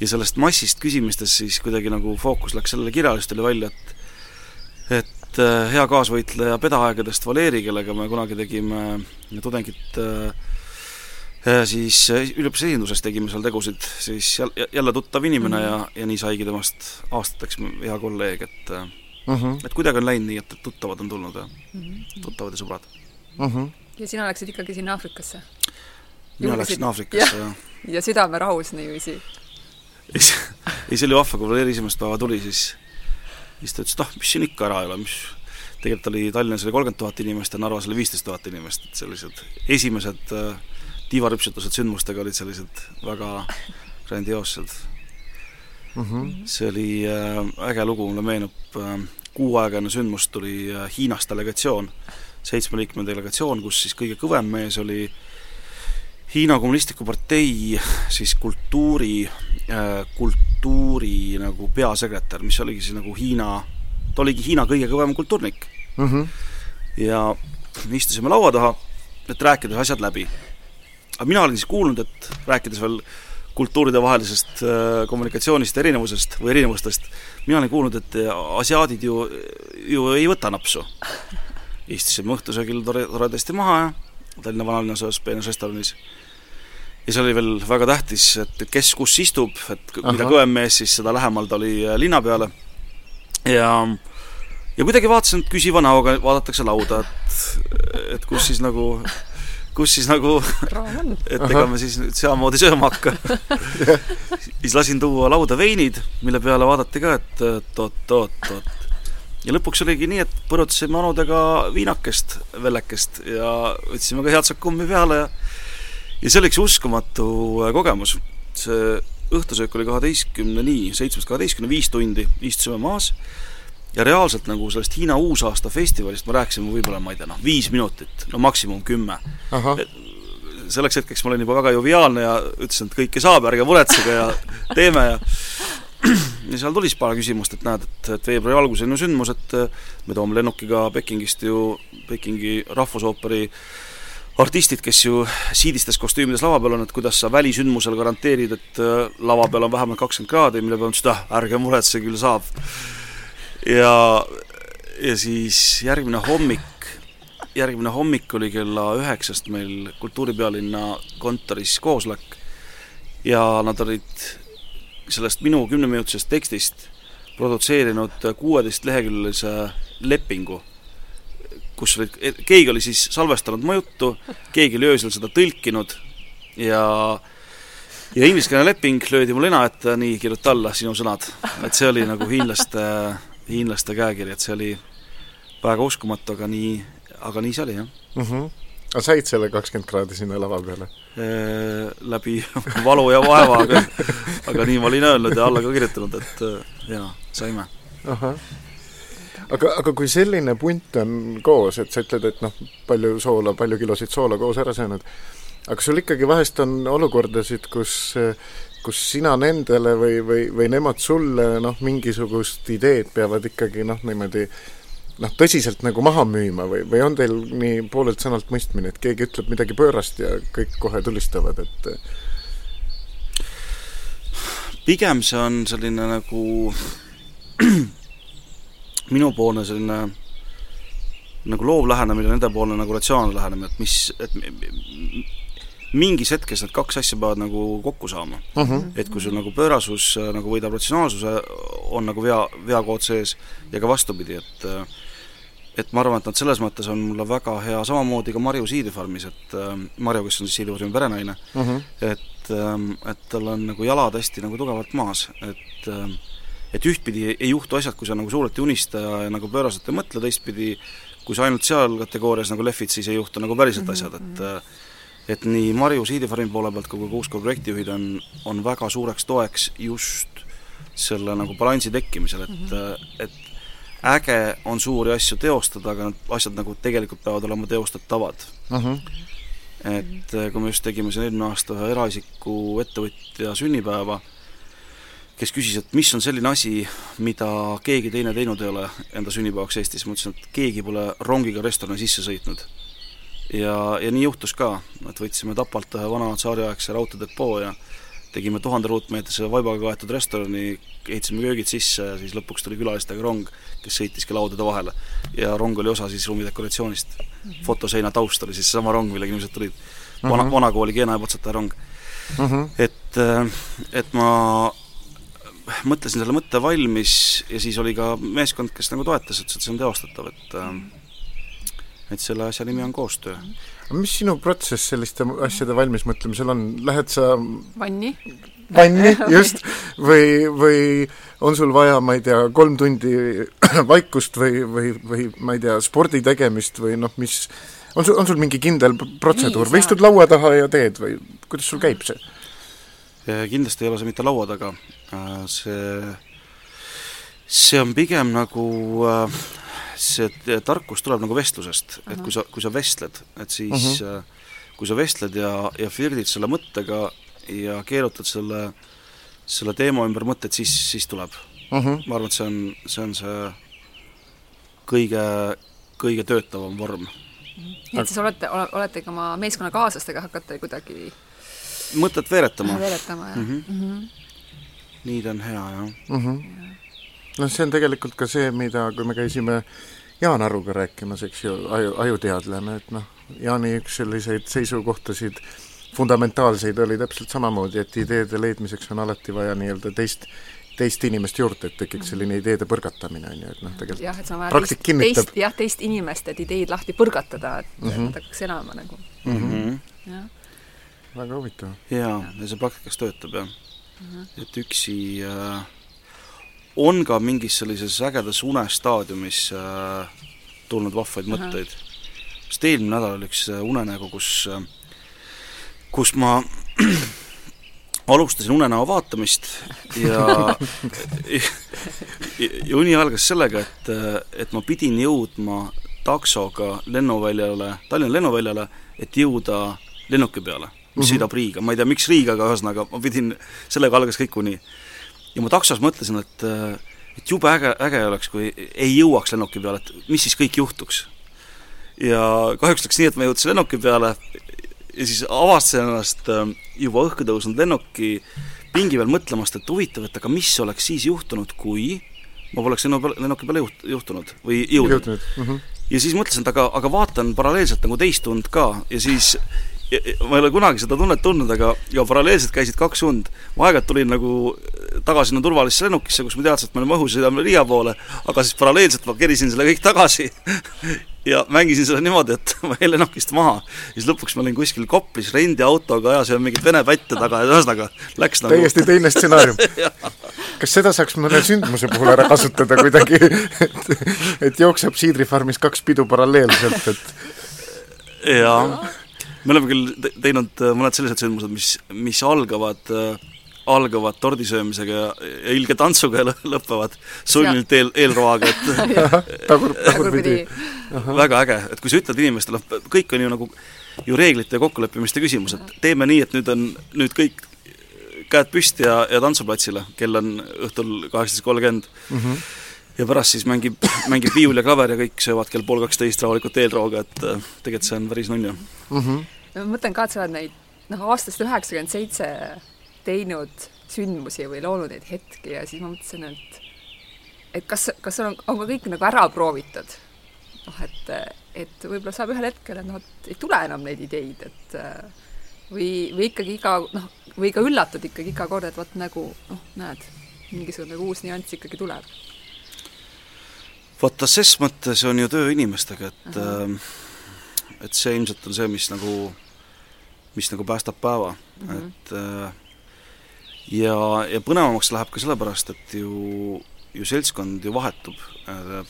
ja sellest massist küsimistest siis kuidagi nagu fookus läks sellele kirjalistele välja, et et äh, hea kaasvõitleja pedaaegadest Valeri, kellega me kunagi tegime tudengit äh, äh siis üliõpilase esinduses tegime seal tegusid, siis jälle tuttav inimene mm -hmm. ja, ja nii saigi temast aastateks hea kolleeg, et Mhm. -huh. et kuidagi on läinud nii, et tuttavad on tulnud ja mhm. -huh. tuttavad ja sõbrad uh. -huh. ja sina läksid ikkagi sinna Aafrikasse? mina läksin Aafrikasse, jah. ja südamerahus niiviisi? ja see oli vahva, kui veel esimest päeva tuli, siis siis ta ütles, et ah, mis siin ikka ära ei ole, mis tegelikult oli Tallinnas oli kolmkümmend tuhat inimest ja Narvas oli viisteist tuhat inimest, et sellised esimesed äh, tiivarüpsutused sündmustega olid sellised väga grandioossed mm. -hmm. see oli äh, äge lugu, mulle meenub äh,, kuu aega enne sündmust tuli äh, Hiinast delegatsioon, seitsmeliikmeline delegatsioon, kus siis kõige kõvem mees oli Hiina Kommunistliku Partei siis kultuuri äh,, kultuuri nagu peasekretär, mis oligi siis nagu Hiina, ta oligi Hiina kõige kõvem kultuurnik mm. -hmm. ja istusime laua taha, et rääkida asjad läbi. aga mina olin siis kuulnud, et rääkides veel kultuuridevahelisest äh, kommunikatsioonist erinevusest või erinevustest, mina olin kuulnud, et asiaadid ju, ju ei võta napsu. istusime õhtusöögil tore, toredasti maha ja Tallinna vanalinnas ühes peenes restoranis. ja see oli veel väga tähtis, et kes kus istub, et mida Ahah. kõvem mees, siis seda lähemal ta oli äh, linna peale. ja ja kuidagi vaatasin, et küsiva näoga vaadatakse lauda, et et kus siis nagu, kus siis nagu et ega me siis nüüd sedamoodi sööma hakka siis lasin tuua lauda veinid, mille peale vaadati ka, et oot-oot-oot. ja lõpuks oligi nii, et põrutasime onudega viinakest, vellekest ja võtsime ka head sakkummi peale. Ja ja see oli üks uskumatu äh, kogemus. see õhtusöök oli kaheteistkümneni, seitsmest kaheteistkümne, viis tundi. Istusime maas ja reaalselt nagu sellest Hiina uusaasta festivalist me rääkisime võib-olla, ma ei tea, noh, viis minutit, no maksimum kümme selleks hetkeks ma olin juba väga joviaalne ja ütlesin, et kõike saab, ärge muretsege ja teeme ja ja seal tuli siis paar küsimust, et näed, et, et veebruari alguses on ju sündmus, et äh, me toome lennukiga Pekingist ju Pekingi rahvusooperi artistid, kes ju siidistes kostüümides lava peal on, et kuidas sa välisündmusel garanteerid, et äh, lava peal on vähemalt kakskümmend kraadi, mille peale ma ütlesin, et ah, ärge muretsege, küll saab. Ja, ja siis järgmine hommik, järgmine hommik oli kella üheksast meil Kultuuripealinna kontoris koosolek ja nad olid sellest minu kümneminutisest tekstist produtseerinud kuueteistleheküljelise lepingu, kus olid, keegi oli siis salvestanud mu juttu, keegi oli öösel seda tõlkinud ja ja ingliskeelne leping löödi mulle nina ette, nii, kirjuta alla, sinu sõnad. et see oli nagu hiinlaste, hiinlaste käekiri, et see oli väga uskumatu, aga nii, aga nii see oli, jah. Mhm. aga said selle kakskümmend kraadi sinna lava peale? Äh, läbi valu ja vaeva, aga aga nii ma olin öelnud ja alla ka kirjutanud, et äh, jaa, saime. aga, aga kui selline punt on koos, et sa ütled, et noh, palju soola, palju kilosid soola koos ära söönud, aga sul ikkagi vahest on olukordasid, kus kus sina nendele või, või, või nemad sulle noh, mingisugust ideed peavad ikkagi noh, niimoodi noh, tõsiselt nagu maha müüma või, või on teil nii poolelt sõnalt mõistmine, et keegi ütleb midagi pöörast ja kõik kohe tulistavad, et pigem see on selline nagu minupoolne selline nagu loov lähenemine, nendepoolne nagu ratsionaalne lähenemine, et mis, et mingis hetkes need kaks asja peavad nagu kokku saama uh -huh. et kui sul nagu pöörasus äh, nagu võidab ratsionaalsuse, on nagu vea, veakood sees ja ka vastupidi, et äh, et ma arvan, et nad selles mõttes on mulle väga hea, samamoodi ka Marju Siidifarmis, et äh, Marju, kes on siis Siidifarmi perenaine uh, -huh. et, ähm, et tal on nagu jalad hästi nagu tugevalt maas, et ähm, et ühtpidi ei juhtu asjad, kui sa nagu suurelt ei unista ja, nagu pööraselt ei mõtle, teistpidi kui sa ainult seal kategoorias nagu lehvid, siis ei juhtu nagu päriselt asjad, et äh, et nii Marju Siidifarmi poole pealt kui ka Kuuskoo projektijuhid on, on väga suureks toeks just selle nagu balansi tekkimisel, et mm, -hmm. et äge on suuri asju teostada, aga need asjad nagu tegelikult peavad olema teostatavad Uh -huh. et äh, kui me just tegime siin eelmine aasta ühe eraisiku ettevõtja sünnipäeva, kes küsis, et mis on selline asi, mida keegi teine teinud ei ole enda sünnipäevaks Eestis, ma ütlesin, et keegi pole rongiga restorani sisse sõitnud. Ja, ja nii juhtus ka, et võtsime Tapalt ühe vana tsaariaegse raudteedepoo ja tegime tuhande ruutmeetrise vaibaga kaetud restorani, ehitasime köögid sisse ja siis lõpuks tuli külalistega rong, kes sõitiski laudade vahele. ja rong oli osa siis ruumidekoratsioonist mm. -hmm. fotoseina taust oli siis seesama rong, millega inimesed tulid. vana mm, -hmm. vanakooli Keena ja Patsataja rong Uh -huh. et, äh, et ma mõtlesin selle mõtte valmis ja siis oli ka meeskond, kes nagu toetas, ütles, et see on teostatav, et äh, et selle asja nimi on koostöö. aga mis sinu protsess selliste asjade valmismõtlemisel on, lähed sa vanni. vanni, just, või, või on sul vaja, ma ei tea, kolm tundi vaikust või, või, või ma ei tea, spordi tegemist või noh, mis on sul, on sul mingi kindel protseduur või istud laua taha ja teed või kuidas sul käib see? kindlasti ei ole see mitte laua taga, see, see on pigem nagu see tarkus tuleb nagu vestlusest, et kui sa, kui sa vestled, et siis uh -huh. kui sa vestled ja, ja flirdid selle mõttega ja keerutad selle, selle teema ümber mõtteid, siis, siis tuleb uh. -huh. ma arvan, et see on, see on see kõige, kõige töötavam vorm. nii et siis olete, oletegi oma meeskonnakaaslastega hakkate kuidagi mõtet veeretama. veeretama, jah mm. -hmm. Mm -hmm. nii ta on hea, jah mm. -hmm. Noh, see on tegelikult ka see, mida, kui me käisime Jaan Aruga rääkimas, eks ju, aju, ajuteadlane, et noh, Jaani üks selliseid seisukohtasid fundamentaalseid oli täpselt samamoodi, et ideede leidmiseks on alati vaja nii-öelda teist, teist inimest juurde, et tekiks selline ideede põrgatamine, on ju, et noh, tegelikult jah, et see on vaja teist, teist, jah, teist inimest, et ideid lahti põrgatada, et mm -hmm. nad hakkaks elama nagu mm. -hmm. jah. väga huvitav. jaa, ja see praktikas töötab, jah mm. -hmm. et üksi äh, on ka mingis sellises ägedas unestaadiumis äh, tulnud vahvaid mõtteid. sest eelmine nädal oli üks äh, unenägu, kus äh, kus ma alustasin unenäo vaatamist ja ja uni algas sellega, et, et ma pidin jõudma taksoga lennuväljale, Tallinna lennuväljale, et jõuda lennuki peale, mis mm -hmm. sõidab Riiga, ma ei tea, miks Riiga, aga ühesõnaga ma pidin, sellega algas kõik uni. Ja ma taksos mõtlesin, et et jube äge, äge oleks, kui ei jõuaks lennuki peale, et mis siis kõik juhtuks. ja kahjuks läks nii, et ma jõudsin lennuki peale ja siis avastasin ennast ähm, juba õhku tõusnud lennuki pingi peal mõtlemast, et huvitav, et aga mis oleks siis juhtunud, kui ma poleks lennu peal, lennuki peale juht-, juhtunud või jõudnud. Mm -hmm. ja siis mõtlesin, et aga, aga vaatan paralleelselt nagu teist und ka ja siis ma ei ole kunagi seda tunnet tundnud, aga ja paralleelselt käisid kaks und. ma aeg-ajalt tulin nagu tagasi sinna turvalisse lennukisse, kus ma teadsin, et me oleme õhus, sõidame Riia poole, aga siis paralleelselt ma kerisin selle kõik tagasi ja mängisin seda niimoodi, et ma jäin lennukist maha. siis lõpuks ma olin kuskil Koplis rendiautoga, ajasime mingit vene pätte taga ja ühesõnaga läks nagu täiesti teine stsenaarium kas seda saaks mõne sündmuse puhul ära kasutada kuidagi, et, et jookseb siidrifarmis kaks pidu paralleelselt, et jaa, me oleme küll teinud mõned sellised sündmused, mis, mis algavad äh, algavad tordisöömisega ja, ja ilge tantsuga ja lõpevad sulnilt eel, eelroaga, et tagur, tagurpidi. väga äge, et kui sa ütled inimestele, kõik on ju nagu ju reeglite ja kokkuleppimiste küsimus, et teeme nii, et nüüd on, nüüd kõik käed püsti ja, ja tantsuplatsile, kell on õhtul kaheksateist kolmkümmend. Mhm. ja pärast siis mängib, mängib viiul ja klaver ja kõik söövad kell pool kaksteist rahulikult eelrooga, et äh, tegelikult see on päris nunnu mm. -hmm. Ma mõtlen ka, et sa oled neid noh, aastast üheksakümmend seitse teinud sündmusi või loonud neid hetki ja siis ma mõtlesin, et et kas, kas on, on ka kõik nagu ära proovitud? noh, et, et võib-olla saab ühel hetkel, et noh, et ei tule enam neid ideid, et või, või ikkagi iga noh, või ka üllatud ikkagi iga kord, et vot nagu noh, näed, mingisugune uus nüanss ikkagi tuleb. vaata, ses mõttes on ju töö inimestega, et äh, et see ilmselt on see, mis nagu, mis nagu päästab päeva mm, -hmm. et äh, ja, ja põnevamaks läheb ka sellepärast, et ju, ju seltskond ju vahetub,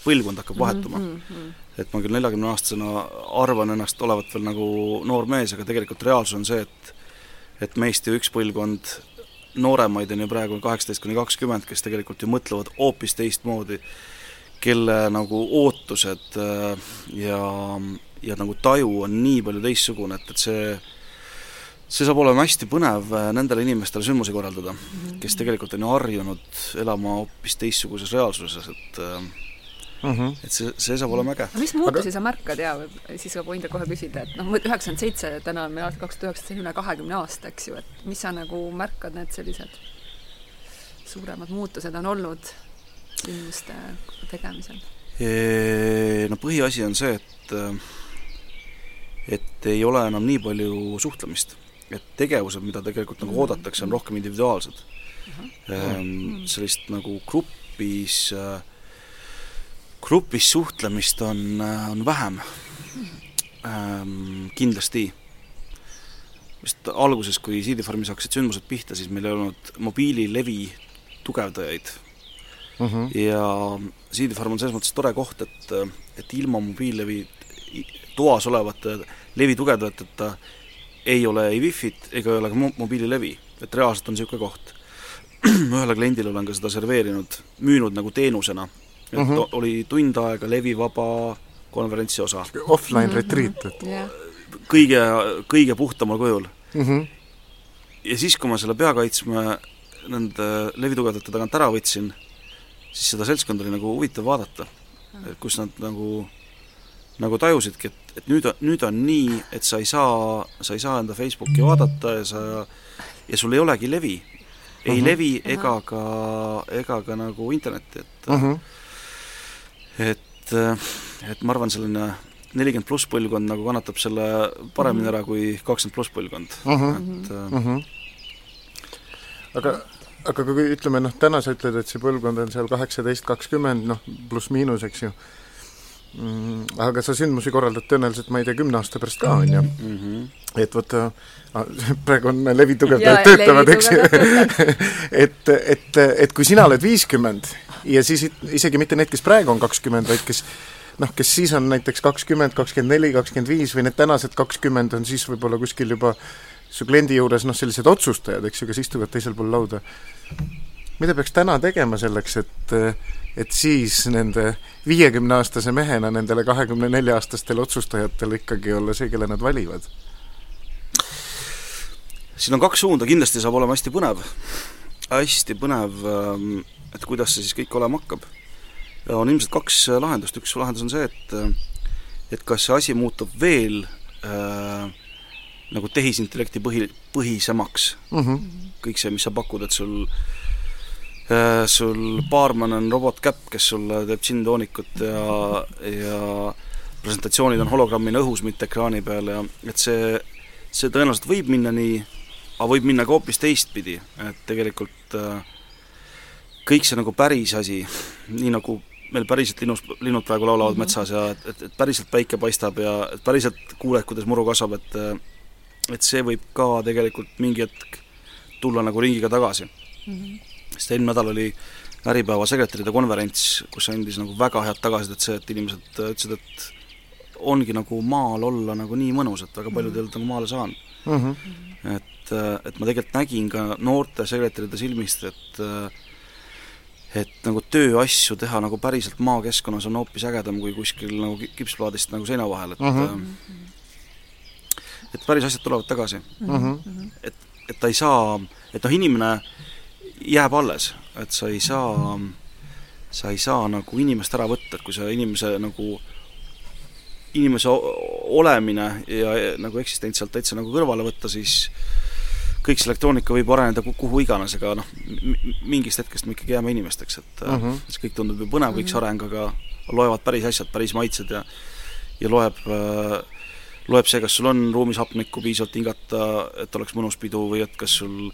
põlvkond hakkab vahetuma mm. -hmm. et ma küll neljakümneaastasena arvan ennast olevat veel nagu noor mees, aga tegelikult reaalsus on see, et et meist ju üks põlvkond nooremaid on ju praegu kaheksateist kuni kakskümmend, kes tegelikult ju mõtlevad hoopis teistmoodi, kelle nagu ootused äh, ja, ja nagu taju on nii palju teistsugune, et, et see see saab olema hästi põnev äh, nendele inimestele sündmusi korraldada mm, -hmm. kes tegelikult on ju harjunud elama hoopis teistsuguses reaalsuses, et Mm -hmm. et see, see saab olema äge. mis muutusi Aga... sa märkad ja siis võin teilt kohe küsida, et noh, üheksakümmend seitse, täna on meil aasta kaks tuhat üheksateist, üle kahekümne aasta, eks ju, et mis sa nagu märkad, need sellised suuremad muutused on olnud sündmuste tegemisel? No põhiasi on see, et et ei ole enam nii palju suhtlemist et tegevused, mida tegelikult nagu oodatakse, on rohkem individuaalsed mm. -hmm. sellist nagu grupis, äh, grupis suhtlemist on, äh, on vähem ähm,. Kindlasti. vist alguses, kui CD Farmis hakkasid sündmused pihta, siis meil ei olnud mobiililevi tugevdajaid mm. -hmm. ja Seedfarm on selles mõttes tore koht, et, et ilma mobiillevi toas olevate levitugevdajateta ei ole ei Wi-Fit ega ei ole ka mo mobiililevi, et reaalselt on niisugune koht. ühele kliendile olen ka seda serveerinud, müünud nagu teenusena, et mm -hmm. oli tund aega levivaba konverentsi osa. Offline mm -hmm. retreat, et jah, kõige, kõige puhtamal kujul. mm. -hmm. ja siis, kui ma selle peakaitsme nende levitugevdajate tagant ära võtsin, siis seda seltskonda oli nagu huvitav vaadata, kus nad nagu, nagu tajusidki, et, et nüüd on, nüüd on nii, et sa ei saa, sa ei saa enda Facebooki vaadata ja sa, ja sul ei olegi levi. ei Mhm. levi ega ka, ega ka nagu internetti, et Mm -hmm. et, et ma arvan, selline nelikümmend pluss põlvkond nagu kannatab selle paremini ära kui kakskümmend pluss põlvkond Mhm. et äh, mm. -hmm. aga, aga kui ütleme noh, täna sa ütled, et see põlvkond on seal kaheksateist, kakskümmend, noh, pluss-miinus, eks ju aga sa sündmusi korraldad tõenäoliselt, ma ei tea, kümne aasta pärast ka, on ju. mm -hmm. et vaata, praegu on levitugevdajad Jaa, töötavad, eks et, et, et kui sina oled viiskümmend ja siis isegi mitte need, kes praegu on kakskümmend, vaid kes noh, kes siis on näiteks kakskümmend, kakskümmend neli, kakskümmend viis või need tänased kakskümmend on siis võib-olla kuskil juba su kliendi juures noh, sellised otsustajad, eks ju, kes istuvad teisel pool lauda. Mida peaks täna tegema selleks, et et siis nende viiekümneaastase mehena nendele kahekümne nelja aastastele otsustajatele ikkagi olla see, kelle nad valivad? siin on kaks suunda, kindlasti saab olema hästi põnev, hästi põnev, ähm, et kuidas see siis kõik olema hakkab. on ilmselt kaks äh, lahendust, üks lahendus on see, et äh, et kas see asi muutub veel äh, nagu tehisintellekti põhi, põhisemaks, mm. -hmm. kõik see, mis sa pakud, et sul äh, sul baarman on robotkäpp, kes sulle teeb džinntoonikut ja, ja presentatsioonid on hologrammina õhus, mitte ekraani peal ja et see, see tõenäoliselt võib minna nii, aga võib minna ka hoopis teistpidi, et tegelikult äh, kõik see nagu päris asi, nii nagu meil päriselt linnus, linnud praegu laulavad mm -hmm. metsas ja et, et, et päriselt päike paistab ja et päriselt kuuled, kuidas muru kasvab, et et see võib ka tegelikult mingi hetk tulla nagu ringiga tagasi mm. -hmm. Sest eelmine nädal oli Äripäeva sekretäride konverents, kus andis nagu väga head tagasisidet see, et inimesed ütlesid, et ongi nagu maal olla nagu nii mõnus, et väga paljud ei olnud nagu maale saanud Mm -hmm. et, et ma tegelikult nägin ka noorte sekretäride silmist, et et nagu tööasju teha nagu päriselt maakeskkonnas on hoopis ägedam kui kuskil nagu ki- kipsplaadist nagu seina vahel, et Mhm. et päris asjad tulevad tagasi. Mm -hmm. et, et ta ei saa, et noh, inimene jääb alles, et sa ei saa, sa ei saa nagu inimest ära võtta, et kui sa inimese nagu inimese olemine ja nagu eksistents sealt täitsa nagu kõrvale võtta, siis kõik see elektroonika võib areneda ku- kuhu iganes, aga noh, mingist hetkest me ikkagi jääme inimesteks, et mm Mhm. -hmm. see kõik tundub ju põnev, kõik see areng, aga loevad päris asjad, päris maitsed ja ja loeb äh, loeb see, kas sul on ruumis hapnikku piisavalt hingata, et oleks mõnus pidu või et kas sul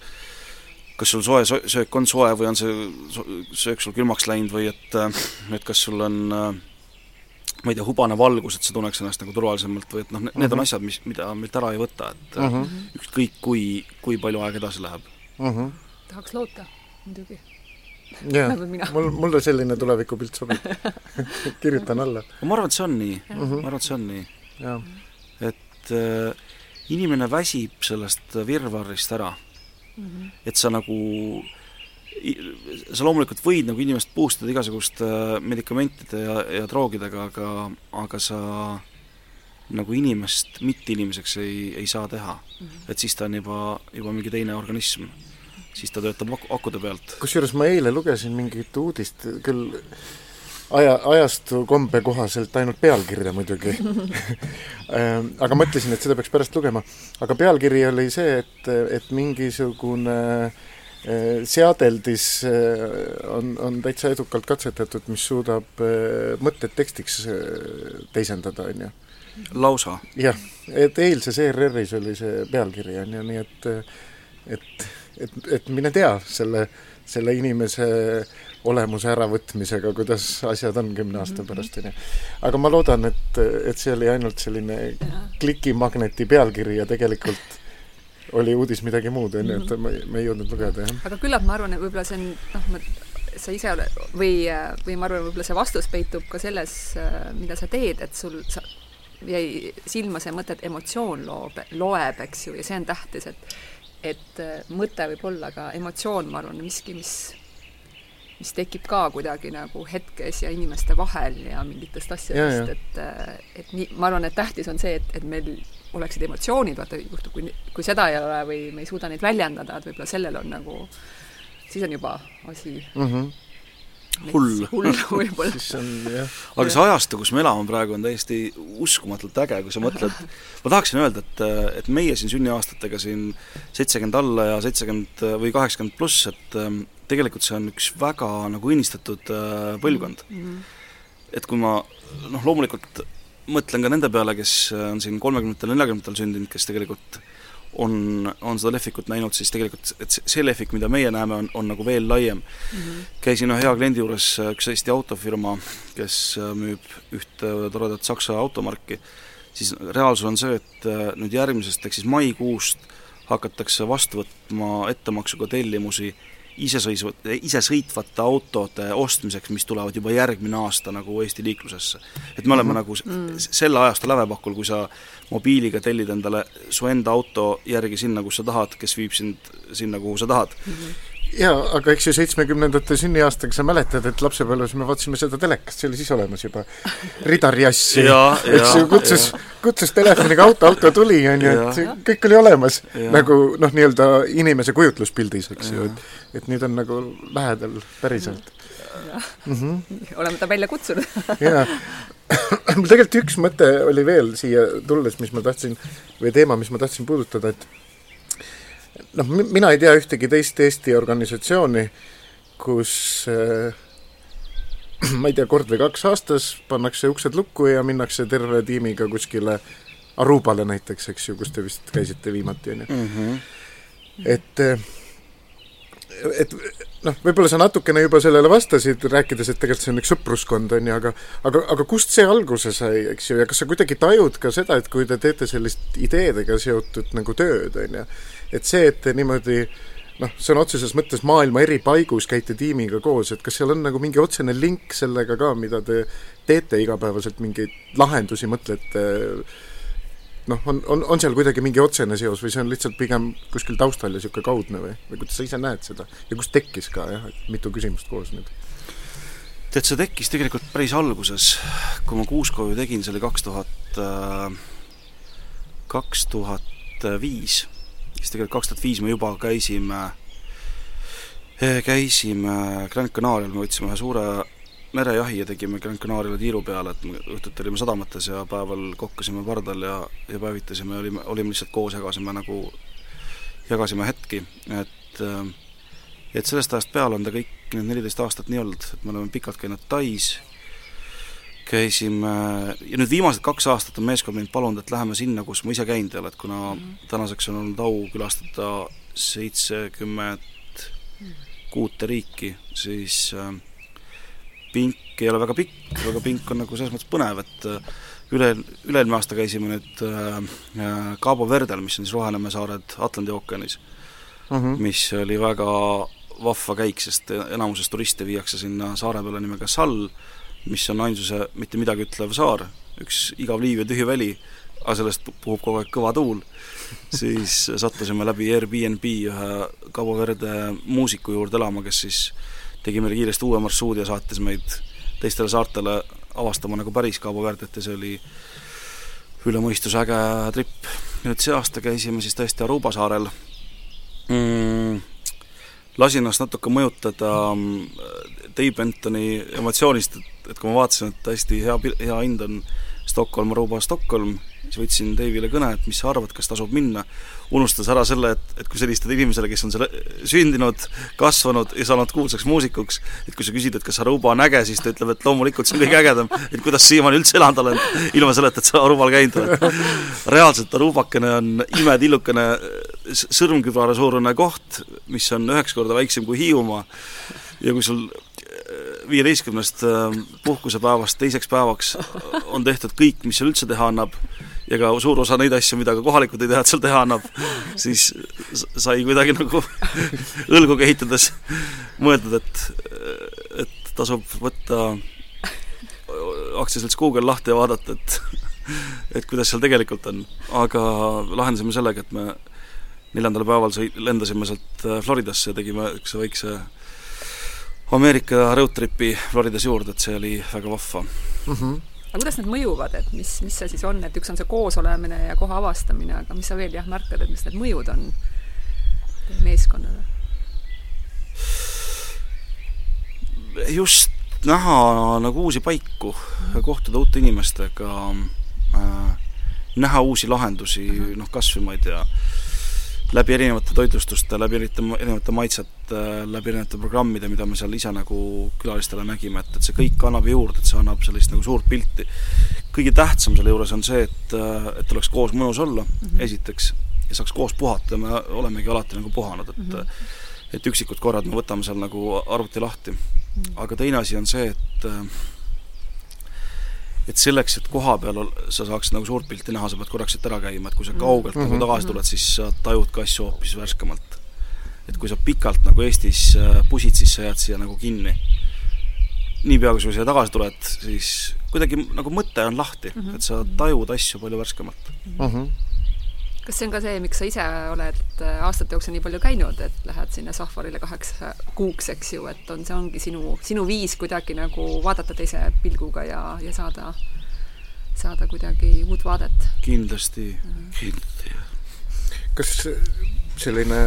kas sul soe sö- söök on soe või on see söök sul külmaks läinud või et et kas sul on äh, ma ei tea, hubane valgus, et sa tunneks ennast nagu turvalisemalt või et noh, need on Mhm. asjad, mis, mida meilt ära ei võta, et Mm -hmm. ükskõik kui, kui palju aega edasi läheb. Mm -hmm. tahaks loota, muidugi. Vähemalt mina., mul, mulle selline tulevikupilt sobib kirjutan alla, ma arvan, et see on nii, Mhm. ma arvan, et see on nii. et äh, inimene väsib sellest virvarrist ära. Et sa nagu, sa loomulikult võid nagu inimest boost ida igasuguste medikamentide ja, ja droogidega, aga, aga sa nagu inimest mitte-inimeseks ei, ei saa teha. et siis ta on juba, juba mingi teine organism. siis ta töötab aku, akude pealt. kusjuures ma eile lugesin mingit uudist, küll aja, ajastu kombe kohaselt ainult pealkirja muidugi Ähm, aga mõtlesin, et seda peaks pärast lugema. aga pealkiri oli see, et, et mingisugune äh, seadeldis äh, on, on täitsa edukalt katsetatud, mis suudab äh, mõtted tekstiks äh, teisendada, on ju. lausa? jah, et eilses ERR-is oli see pealkiri, on ju, nii et et, et, et mine tea selle, selle inimese olemuse äravõtmisega, kuidas asjad on kümne aasta pärast, on ju. aga ma loodan, et, et see oli ainult selline klikimagneti pealkiri ja tegelikult oli uudis midagi muud, on ju, et ma, ma ei jõudnud lugeda, jah. aga küllap ma arvan, et võib-olla see on noh, ma sa ise oled või, või ma arvan, võib-olla see vastus peitub ka selles, mida sa teed, et sul, sa, jäi silma see mõte, et emotsioon loob, loeb, eks ju, ja see on tähtis, et et mõte võib olla ka emotsioon, ma arvan, miski, mis mis tekib ka kuidagi nagu hetkes ja inimeste vahel ja mingitest asjadest, et et nii, ma arvan, et tähtis on see, et, et meil oleksid emotsioonid, vaata juhtub, kui, kui seda ei ole või me ei suuda neid väljendada, et võib-olla sellel on nagu, siis on juba asi mm -hmm hull. hull võib-olla. siis on jah. aga see ajastu, kus me elame praegu, on täiesti uskumatult äge, kui sa mõtled, ma tahaksin öelda, et, et meie siin sünniaastatega siin seitsekümmend alla ja seitsekümmend või kaheksakümmend pluss, et ähm, tegelikult see on üks väga nagu õnnistatud äh, põlvkond mm. -hmm. et kui ma noh, loomulikult mõtlen ka nende peale, kes on siin kolmekümnendatel, neljakümnendatel sündinud, kes tegelikult on, on seda lehvikut näinud, siis tegelikult et see lehvik, mida meie näeme, on, on nagu veel laiem mm. -hmm. käisin ühe hea kliendi juures, üks Eesti autofirma, kes äh, müüb ühte toredat Saksa automarki, siis reaalsus on see, et äh, nüüd järgmisest ehk siis maikuust hakatakse vastu võtma ettemaksuga tellimusi isesõisvat, isesõitvate autode ostmiseks, mis tulevad juba järgmine aasta nagu Eesti liiklusesse. et me oleme mm -hmm. nagu selle ajastu lävepakul, kui sa mobiiliga tellid endale su enda auto järgi sinna, kus sa tahad, kes viib sind sinna, kuhu sa tahad mm. -hmm jaa, aga eks ju seitsmekümnendate sünniaastaga sa mäletad, et lapsepõlves me vaatasime seda telekast, see oli siis olemas juba. Ridar Jassi, eks ju, kutsus, kutsus telefoniga auto, auto tuli, on ju, et kõik oli olemas. nagu noh, nii-öelda inimese kujutluspildis, eks ju, et et nüüd on nagu lähedal päriselt. Mm -hmm. oleme ta välja kutsunud jaa. mul tegelikult üks mõte oli veel siia tulles, mis ma tahtsin, või teema, mis ma tahtsin puudutada, et noh, mina ei tea ühtegi teist Eesti organisatsiooni, kus äh, ma ei tea, kord või kaks aastas pannakse uksed lukku ja minnakse terve tiimiga kuskile Arubale näiteks, eks ju, kus te vist käisite viimati, on ju. Mhm. et äh, et noh, võib-olla sa natukene juba sellele vastasid, rääkides, et tegelikult see on üks sõpruskond, on ju, aga aga, aga kust see alguse sai, eks ju, ja kas sa kuidagi tajud ka seda, et kui te teete sellist ideedega seotud nagu tööd, on ju, et see, et te niimoodi noh, sõna otseses mõttes maailma eri paigus käite tiimiga koos, et kas seal on nagu mingi otsene link sellega ka, mida te teete igapäevaselt, mingeid lahendusi mõtlete noh, on, on, on seal kuidagi mingi otsene seos või see on lihtsalt pigem kuskil taustal ja niisugune kaudne või, või kuidas sa ise näed seda? ja kust tekkis ka jah, et mitu küsimust koos nüüd? tead, see tekkis tegelikult päris alguses, kui ma Kuuskoju tegin, see oli kaks tuhat, äh, kaks tuhat viis, siis tegelikult kaks tuhat viis me juba käisime, käisime Grand Canarial, me võtsime ühe suure merejahi ja tegime Gran Canariale tiiru peale, et õhtuti olime sadamates ja päeval kokkasime pardal ja, ja päevitasime, olime, olime lihtsalt koos, jagasime nagu, jagasime hetki, et et sellest ajast peale on ta kõik need neliteist aastat nii olnud, et me oleme pikalt käinud Tais, käisime, ja nüüd viimased kaks aastat on meeskond mind palunud, et läheme sinna, kus ma ise käinud ei ole, et kuna mm tänaseks on olnud au külastada seitsekümmend kuute riiki, siis äh, pink ei ole väga pikk, aga pink on nagu selles mõttes põnev, et äh, üle, üle-eelmine aasta käisime nüüd äh, äh, Cabo Verdel, mis on siis Roheneeme saared Atlandi ookeanis mm, -hmm. mis oli väga vahva käik, sest enamuses turiste viiakse sinna saare peale nimega Sal, mis on ainsuse mitte midagi ütlev saar, üks igav liiv ja tühi väli, aga sellest puhub kogu aeg kõva tuul, siis sattusime läbi Airbnb ühe Cabo Verde muusiku juurde elama, kes siis tegi meile kiiresti uue marsruudi ja saatis meid teistele saartele avastama nagu päris Cabo Verdet ja see oli üle mõistuse äge trip. nüüd see aasta käisime siis tõesti Aruba saarel mm,. lasin ennast natuke mõjutada mm, Dave Bentoni emotsioonist, et, et kui ma vaatasin, et hästi hea, hea hind on Stockholm, Aruba, Stockholm, siis võtsin Dave'ile kõne, et mis sa arvad, kas tasub minna. unustas ära selle, et, et kui sa helistad inimesele, kes on seal sündinud, kasvanud ja saanud kuulsaks muusikuks, et kui sa küsid, et kas Aruba on äge, siis ta ütleb, et loomulikult see on kõige ägedam, et kuidas siiamaani üldse elanud olen, ilma selleta, et sa Arubal käinud oled. reaalselt Arubakene on imetillukene sõrmkübara suurune koht, mis on üheksa korda väiksem kui Hiiumaa ja kui sul viieteistkümnest puhkusepäevast teiseks päevaks on tehtud kõik, mis seal üldse teha annab, ja ka suur osa neid asju, mida ka kohalikud ei tea, et seal teha annab, siis sai kuidagi nagu õlgu kehitades mõeldud, et, et tasub võtta aktsiaselts Google lahti ja vaadata, et et kuidas seal tegelikult on. aga lahendasime sellega, et me neljandal päeval sõi-, lendasime sealt äh, Floridasse ja tegime niisuguse väikse Ameerika road tripi Floridas juurde, et see oli väga vahva mm. -hmm. aga kuidas need mõjuvad, et mis, mis see siis on, et üks on see koosolemine ja koha avastamine, aga mis sa veel jah, märkad, et mis need mõjud on meeskonnale? just näha nagu uusi paiku mm, -hmm. kohtuda uute inimestega äh,, näha uusi lahendusi mm -hmm., noh kas või ma ei tea, läbi erinevate toitlustuste, läbi erinevate, maitsete, läbi erinevate programmide, mida me seal ise nagu külalistele nägime, et, et see kõik annab juurde, et see annab sellist nagu suurt pilti. kõige tähtsam selle juures on see, et, et oleks koos mõnus olla mm, -hmm. esiteks, ja saaks koos puhata, me olemegi alati nagu puhanud, et mm -hmm. et üksikud korrad me võtame seal nagu arvuti lahti. Mhm. aga teine asi on see, et et selleks, et koha peal sa saaksid nagu suurt pilti näha, sa pead korraks siit ära käima, et kui sa kaugelt mm -hmm. nagu mhm, tagasi mhm. tuled, siis sa tajud ka asju hoopis värskemalt. et kui sa pikalt nagu Eestis äh, pusid, siis sa jääd siia nagu kinni. niipea, kui sa siia tagasi tuled, siis kuidagi nagu mõte on lahti mm, -hmm. et sa tajud asju palju värskemalt mm. -hmm kas see on ka see, miks sa ise oled äh, aastate jooksul nii palju käinud, et lähed sinna Sahvarile kaheks kuuks, eks ju, et on, see ongi sinu, sinu viis kuidagi nagu vaadata teise pilguga ja, ja saada, saada kuidagi uut vaadet? kindlasti mm, -hmm. kindlasti, jah. kas selline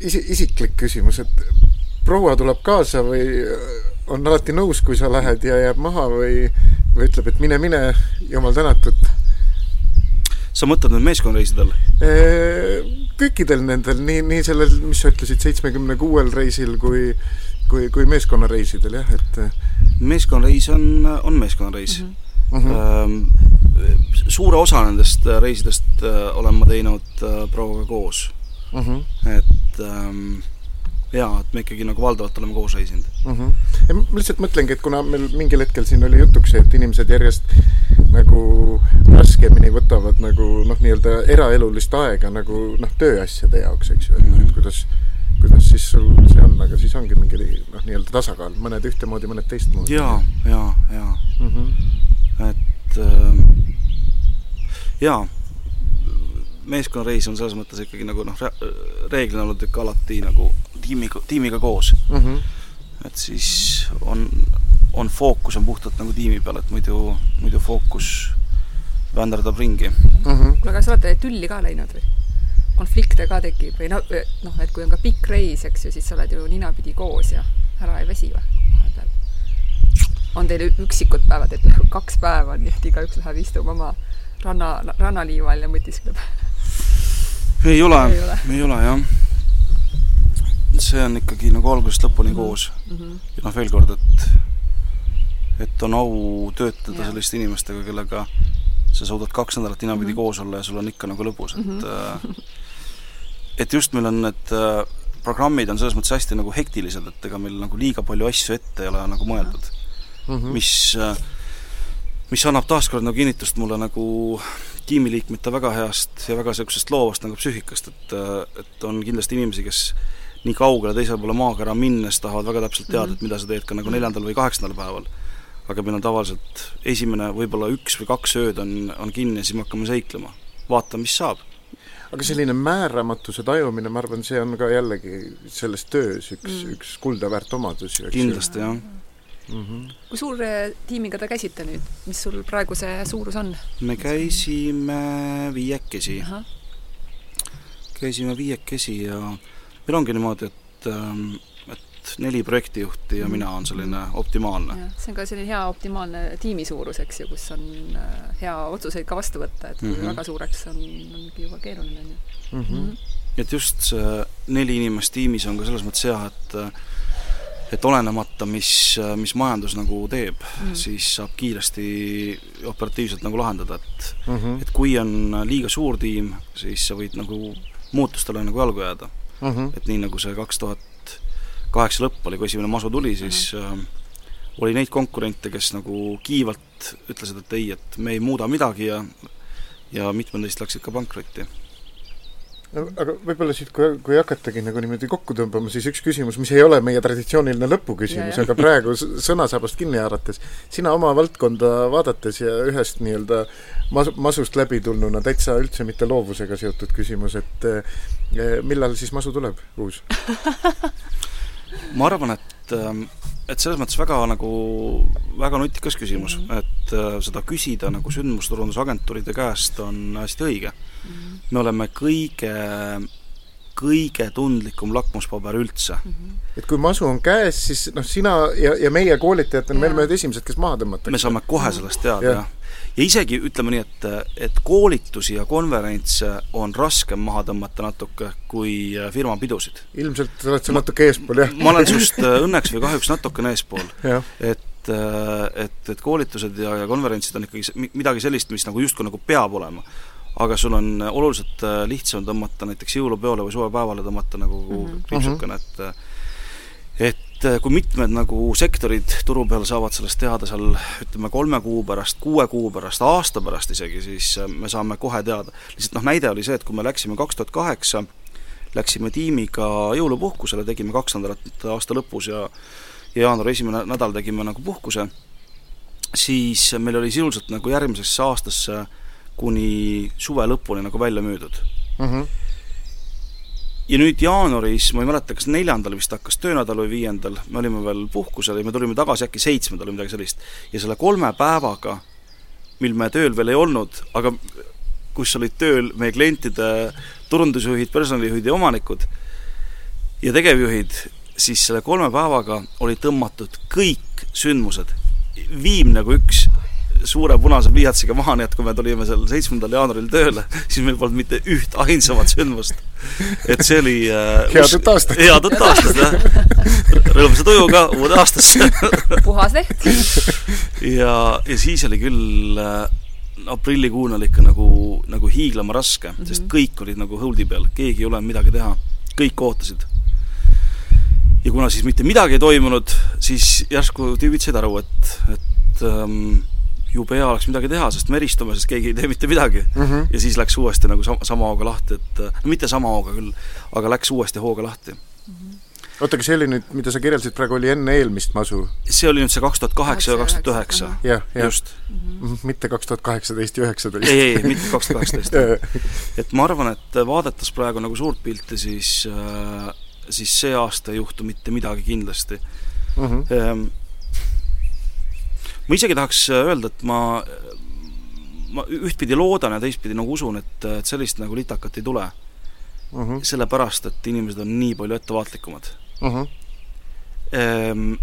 isi-, isiklik küsimus, et proua tuleb kaasa või on alati nõus, kui sa lähed ja jääb maha või, või ütleb, et mine, mine, jumal tänatud sa mõtled nüüd meeskonnareisidel? Kõikidel nendel, nii, nii sellel, mis sa ütlesid, seitsmekümne kuuel reisil kui kui, kui meeskonnareisidel jah, et meeskonnareis on, on meeskonnareis mm. -hmm. Suure osa nendest reisidest olen ma teinud prouaga koos mm. -hmm. et jaa, et me ikkagi nagu valdavalt oleme koos reisinud mm. -hmm. ja ma lihtsalt mõtlengi, et kuna meil mingil hetkel siin oli jutuks see, et inimesed järjest nagu raskemini võtavad nagu noh, nii-öelda eraelulist aega nagu noh, tööasjade jaoks, eks ju, et et mhm. kuidas kuidas siis sul see on, aga siis ongi mingi noh, nii-öelda tasakaal, mõned ühtemoodi, mõned teistmoodi. jaa, jaa, jaa mm. -hmm. et äh, jaa meeskonnareis on selles mõttes ikkagi nagu noh, reeglina olnud ikka alati nagu tiimiga, tiimiga koos mm. -hmm. et siis on, on fookus on puhtalt nagu tiimi peal, et muidu, muidu fookus vänderdab ringi mm. -hmm. kuule, aga sa oled tülli ka läinud või? konflikte ka tekib või noh, noh, et kui on ka pikk reis, eks ju, siis sa oled ju ninapidi koos ja ära ei väsi või vahepeal? on teil üksikud päevad, et kaks päeva on nii, et igaüks läheb istub oma ranna, rannaliival ja mõtiskleb? ei ole, ei ole, jah. see on ikkagi nagu algusest lõpuni -hmm. koos mm. -hmm. ja noh, veel kord, et et on au töötada ja. selliste inimestega, kellega sa suudad kaks nädalat ninapidi mm -hmm. koos olla ja sul on ikka nagu lõbus, et mm -hmm. et just meil on need äh, programmid on selles mõttes hästi nagu hektilised, et ega meil nagu liiga palju asju ette ei ole nagu mõeldud mm. -hmm. mis, mis annab taaskord nagu kinnitust mulle nagu tiimiliikmete väga heast ja väga niisugusest loovast nagu psüühikast, et, et on kindlasti inimesi, kes nii kaugele teisele poole maakera minnes tahavad väga täpselt teada, et mida sa teed ka nagu neljandal või kaheksandal päeval. aga meil on tavaliselt esimene, võib-olla üks või kaks ööd on, on kinni ja siis me hakkame seiklema. vaatame, mis saab. aga selline määramatuse tajumine, ma arvan, see on ka jällegi selles töös üks mm., üks kuldaväärt omadus ju, eks kindlasti, jah mm. -hmm. kui suure tiimiga te käisite nüüd, mis sul praegu see suurus on? me käisime viiekesi. käisime viiekesi ja meil ongi niimoodi, et ähm, et neli projektijuhti ja mina on selline optimaalne. see on ka selline hea optimaalne tiimi suurus, eks ju, kus on äh, hea otsuseid ka vastu võtta, et mm -hmm. väga suureks on, ongi juba keeruline, on ju. Mhm. et just see neli inimest tiimis on ka selles mõttes hea, et äh, et olenemata, mis, mis majandus nagu teeb mm, -hmm. siis saab kiiresti operatiivselt nagu lahendada, et mm -hmm. et kui on liiga suur tiim, siis sa võid nagu muutustele nagu jalgu jääda mm. -hmm. et nii, nagu see kaks tuhat kaheksa lõpp oli, kui esimene masu tuli, siis mm -hmm. oli neid konkurente, kes nagu kiivalt ütlesid, et ei, et me ei muuda midagi ja ja mitmed neist läksid ka pankrotti no aga võib-olla siit, kui, kui hakatagi nagu niimoodi kokku tõmbama, siis üks küsimus, mis ei ole meie traditsiooniline lõpuküsimus, aga praegu sõnasabast kinni haarates, sina oma valdkonda vaadates ja ühest nii-öelda mas-, masust läbi tulnuna täitsa üldse mitte loovusega seotud küsimus, et eh, millal siis masu tuleb, uus? Ma arvan, et, ähm, et selles mõttes väga nagu, väga nutikas küsimus mm, -hmm. et äh, seda küsida nagu sündmusturundusagentuuride käest on hästi õige mm. -hmm. me oleme kõige kõige tundlikum lakmuspaber üldse mm. -hmm. et kui masu on käes, siis noh, sina ja, ja meie koolitajatena, me oleme need esimesed, kes maha tõmmatakse. me saame kohe sellest teada ja., jah. Ja isegi ütleme nii, et, et koolitusi ja konverentse on raskem maha tõmmata natuke kui äh, firmapidusid. ilmselt oled sa natuke eespool, jah? ma olen sinust äh, õnneks või kahjuks natukene eespool et äh, et, et koolitused ja, ja konverentsid on ikkagi midagi sellist, mis nagu justkui nagu peab olema aga sul on oluliselt lihtsam tõmmata näiteks jõulupeole või suvepäevale tõmmata nagu mm -hmm. kriipsukene, et äh, et äh, kui mitmed nagu sektorid turu peal saavad sellest teada seal ütleme, kolme kuu pärast, kuue kuu pärast, aasta pärast isegi, siis me saame kohe teada. lihtsalt noh, näide oli see, et kui me läksime kaks tuhat kaheksa, läksime tiimiga jõulupuhkusele, tegime kaks nädalat aasta lõpus ja ja jaanuari esimene nädal tegime nagu puhkuse, siis meil oli sisuliselt nagu järgmisesse aastasse kuni suve lõpuni nagu välja müüdud mm. -hmm. Ja nüüd jaanuaris, ma ei mäleta, kas neljandal vist hakkas töönädal või viiendal, me olime veel puhkusel ja me tulime tagasi äkki seitsmendal või midagi sellist. ja selle kolme päevaga, mil me tööl veel ei olnud, aga kus olid tööl meie klientide turundusjuhid, personalijuhid ja omanikud ja tegevjuhid, siis selle kolme päevaga olid tõmmatud kõik sündmused, viim nagu üks suure punase pliiatsiga maha, nii et kui me tulime seal seitsmendal jaanuaril tööle, siis meil polnud mitte üht ainsamat sündmust. et see oli äh, head uut aastat! head uut aastat, jah! rõõmsa tujuga uude aastasse puhas leht! ja, ja siis oli küll äh, aprillikuune oli ikka nagu, nagu hiiglama raske mm, -hmm. sest kõik olid nagu hõldi peal, keegi ei ole midagi teha, kõik ootasid ja kuna siis mitte midagi ei toimunud, siis järsku tüübid said aru, et, et ähm, jube hea oleks midagi teha, sest me eristume, sest keegi ei tee mitte midagi mm. -hmm. ja siis läks uuesti nagu sama, sama hooga lahti, et no mitte sama hooga küll, aga läks uuesti hooga lahti mm. -hmm oota, aga see oli nüüd, mida sa kirjeldasid praegu, oli enne eelmist masu? see oli nüüd see kaks tuhat kaheksa ja kaks tuhat üheksa. jah, jah. just mm. -hmm. mitte kaks tuhat kaheksateist ja üheksateist. ei, ei, mitte kaks tuhat kaheksateist. et ma arvan, et vaadates praegu nagu suurt pilti, siis äh, siis see aasta ei juhtu mitte midagi kindlasti mm. -hmm ma isegi tahaks äh, öelda, et ma, ma ühtpidi loodan ja teistpidi nagu usun, et, et sellist nagu litakat ei tule uh. Mhm. -huh. sellepärast, et inimesed on nii palju ettevaatlikumad uh. Mhm. -huh.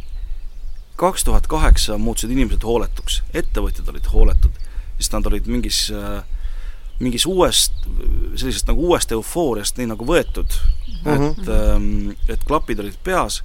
kaks tuhat kaheksa muutusid inimesed hooletuks, ettevõtjad olid hooletud, sest nad olid mingis äh, mingis uuest, sellisest nagu uuest eufooriast nii nagu võetud uh, -huh. et, ähm, et klapid olid peas,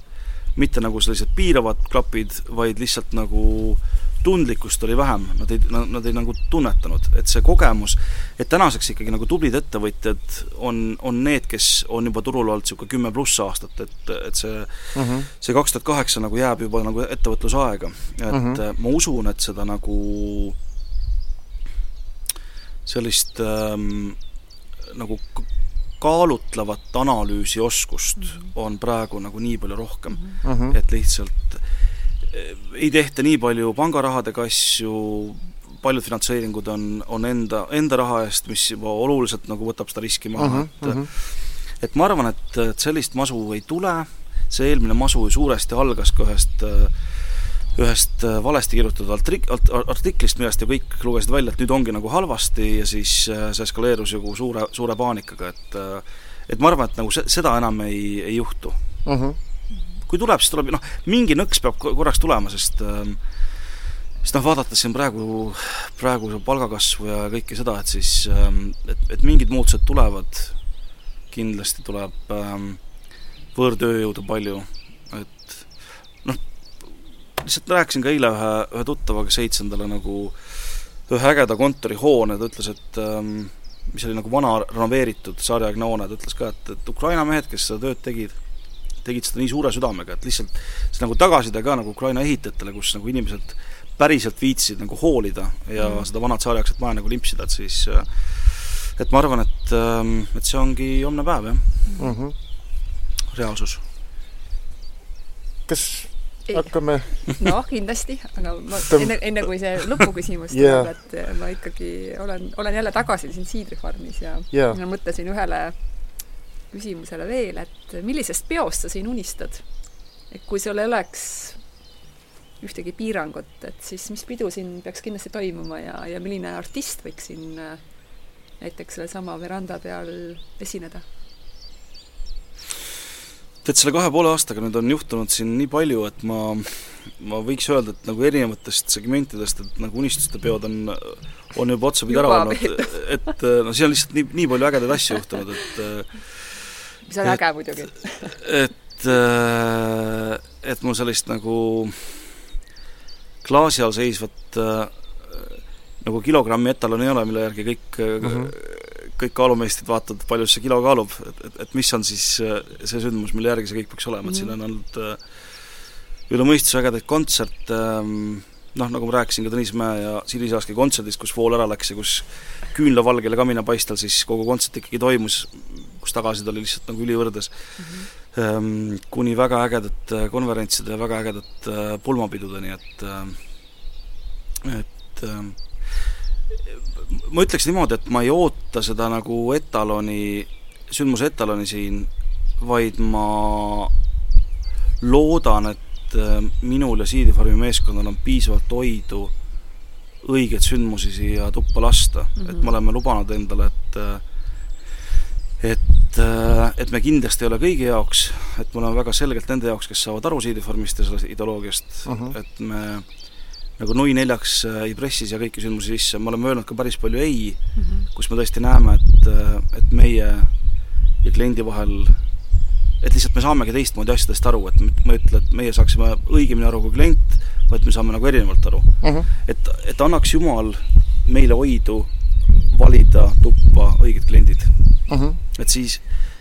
mitte nagu sellised piiravad klapid, vaid lihtsalt nagu tundlikkust oli vähem, nad ei, nad ei nagu tunnetanud, et see kogemus, et tänaseks ikkagi nagu tublid ettevõtjad on, on need, kes on juba turul olnud niisugune kümme pluss aastat, et, et see mhm. -huh. see kaks tuhat kaheksa nagu jääb juba nagu ettevõtlusaega. et mhm. -huh. ma usun, et seda nagu sellist ähm, nagu kaalutlevat analüüsioskust mm -hmm. on praegu nagu nii palju rohkem mm, -hmm. et lihtsalt ei tehta nii palju pangarahadega asju, paljud finantseeringud on, on enda, enda raha eest, mis juba oluliselt nagu võtab seda riski maha uh, -huh, et uh -huh. et ma arvan, et, et sellist masu ei tule, see eelmine masu suuresti algas ka ühest ühest valesti kirjutatud artik-, artiklist, millest ju kõik lugesid välja, et nüüd ongi nagu halvasti ja siis see eskaleerus ju suure, suure paanikaga, et et ma arvan, et nagu se-, seda enam ei, ei juhtu uh. -huh kui tuleb, siis tuleb, noh, mingi nõks peab korraks tulema, sest ähm, sest noh, vaadates siin praegu, praegu palgakasvu ja kõike seda, et siis ähm, et, et mingid muutused tulevad, kindlasti tuleb ähm, võõrtööjõudu palju, et noh, lihtsalt rääkisin ka eile ühe, ühe tuttavaga, kes ehitasin talle nagu ühe ägeda kontorihoone, ta ütles, et mis oli nagu vana renoveeritud sarjaaegne hoone, ta ütles ka, et, et Ukraina mehed, kes seda tööd tegid, tegid seda nii suure südamega, et lihtsalt see nagu tagasiside ka nagu Ukraina ehitajatele, kus nagu inimesed päriselt viitsisid nagu hoolida ja mm. seda vanat saaliaegset maja nagu limpsida, et siis et ma arvan, et, ähm, et see ongi homne päev, jah mm. -hmm. reaalsus. kas ei. hakkame noh, kindlasti, aga ma enne, enne kui see lõpuküsimus yeah. tuleb, et ma ikkagi olen, olen jälle tagasi siin Siidrifarmis ja yeah. ma mõtlesin ühele küsimusele veel, et millisest peost sa siin unistad? et kui sul ei oleks ühtegi piirangut, et siis mis pidu siin peaks kindlasti toimuma ja, ja milline artist võiks siin äh, näiteks sellesama veranda peal esineda? tead, selle kahe poole aastaga nüüd on juhtunud siin nii palju, et ma, ma võiks öelda, et nagu erinevatest segmentidest, et nagu unistuste peod on, on juba otsapidi ära olnud, et no siin on lihtsalt nii, nii palju ägedaid asju juhtunud, et mis on äge muidugi. et, et mul sellist nagu klaasi all seisvat nagu kilogrammi etalon ei ole, mille järgi kõik mm -hmm kõik kaalumeistrid vaatavad, palju see kilo kaalub, et, et, et mis on siis äh, see sündmus, mille järgi see kõik peaks olema, et siin on olnud äh, üle mõistuse ägedaid kontserte, ähm, noh, nagu ma rääkisin ka Tõnis Mäe ja Siiri Saaski kontserdist, kus vool ära läks ja kus küünlavalgel ja kaminapaistel siis kogu kontsert ikkagi toimus, kus tagasiside oli lihtsalt nagu ülivõrdes mm, -hmm. kuni väga ägedate konverentside ja väga ägedate pulmapidudeni, et et ma ütleks niimoodi, et ma ei oota seda nagu etaloni, sündmuse etaloni siin, vaid ma loodan, et äh, minul ja Siidifarmi meeskonnal on piisavalt oidu õigeid sündmusi siia tuppa lasta mm, -hmm. et me oleme lubanud endale, et äh, et, äh, et me kindlasti ei ole kõigi jaoks, et me oleme väga selgelt nende jaoks, kes saavad aru Siidifarmist ja sellest ideoloogiast mm, -hmm. et me nagu nui neljaks äh, ei pressi siia kõiki sündmusi sisse, me oleme öelnud ka päris palju ei mm, -hmm. kus me tõesti näeme, et, äh, et meie ja kliendi vahel et lihtsalt me saamegi teistmoodi asjadest aru, et ma ei ütle, et meie saaksime õigemini aru kui klient, vaid me saame nagu erinevalt aru mm. -hmm. et, et annaks Jumal meile oidu valida tuppa õiged kliendid mm. -hmm. et siis,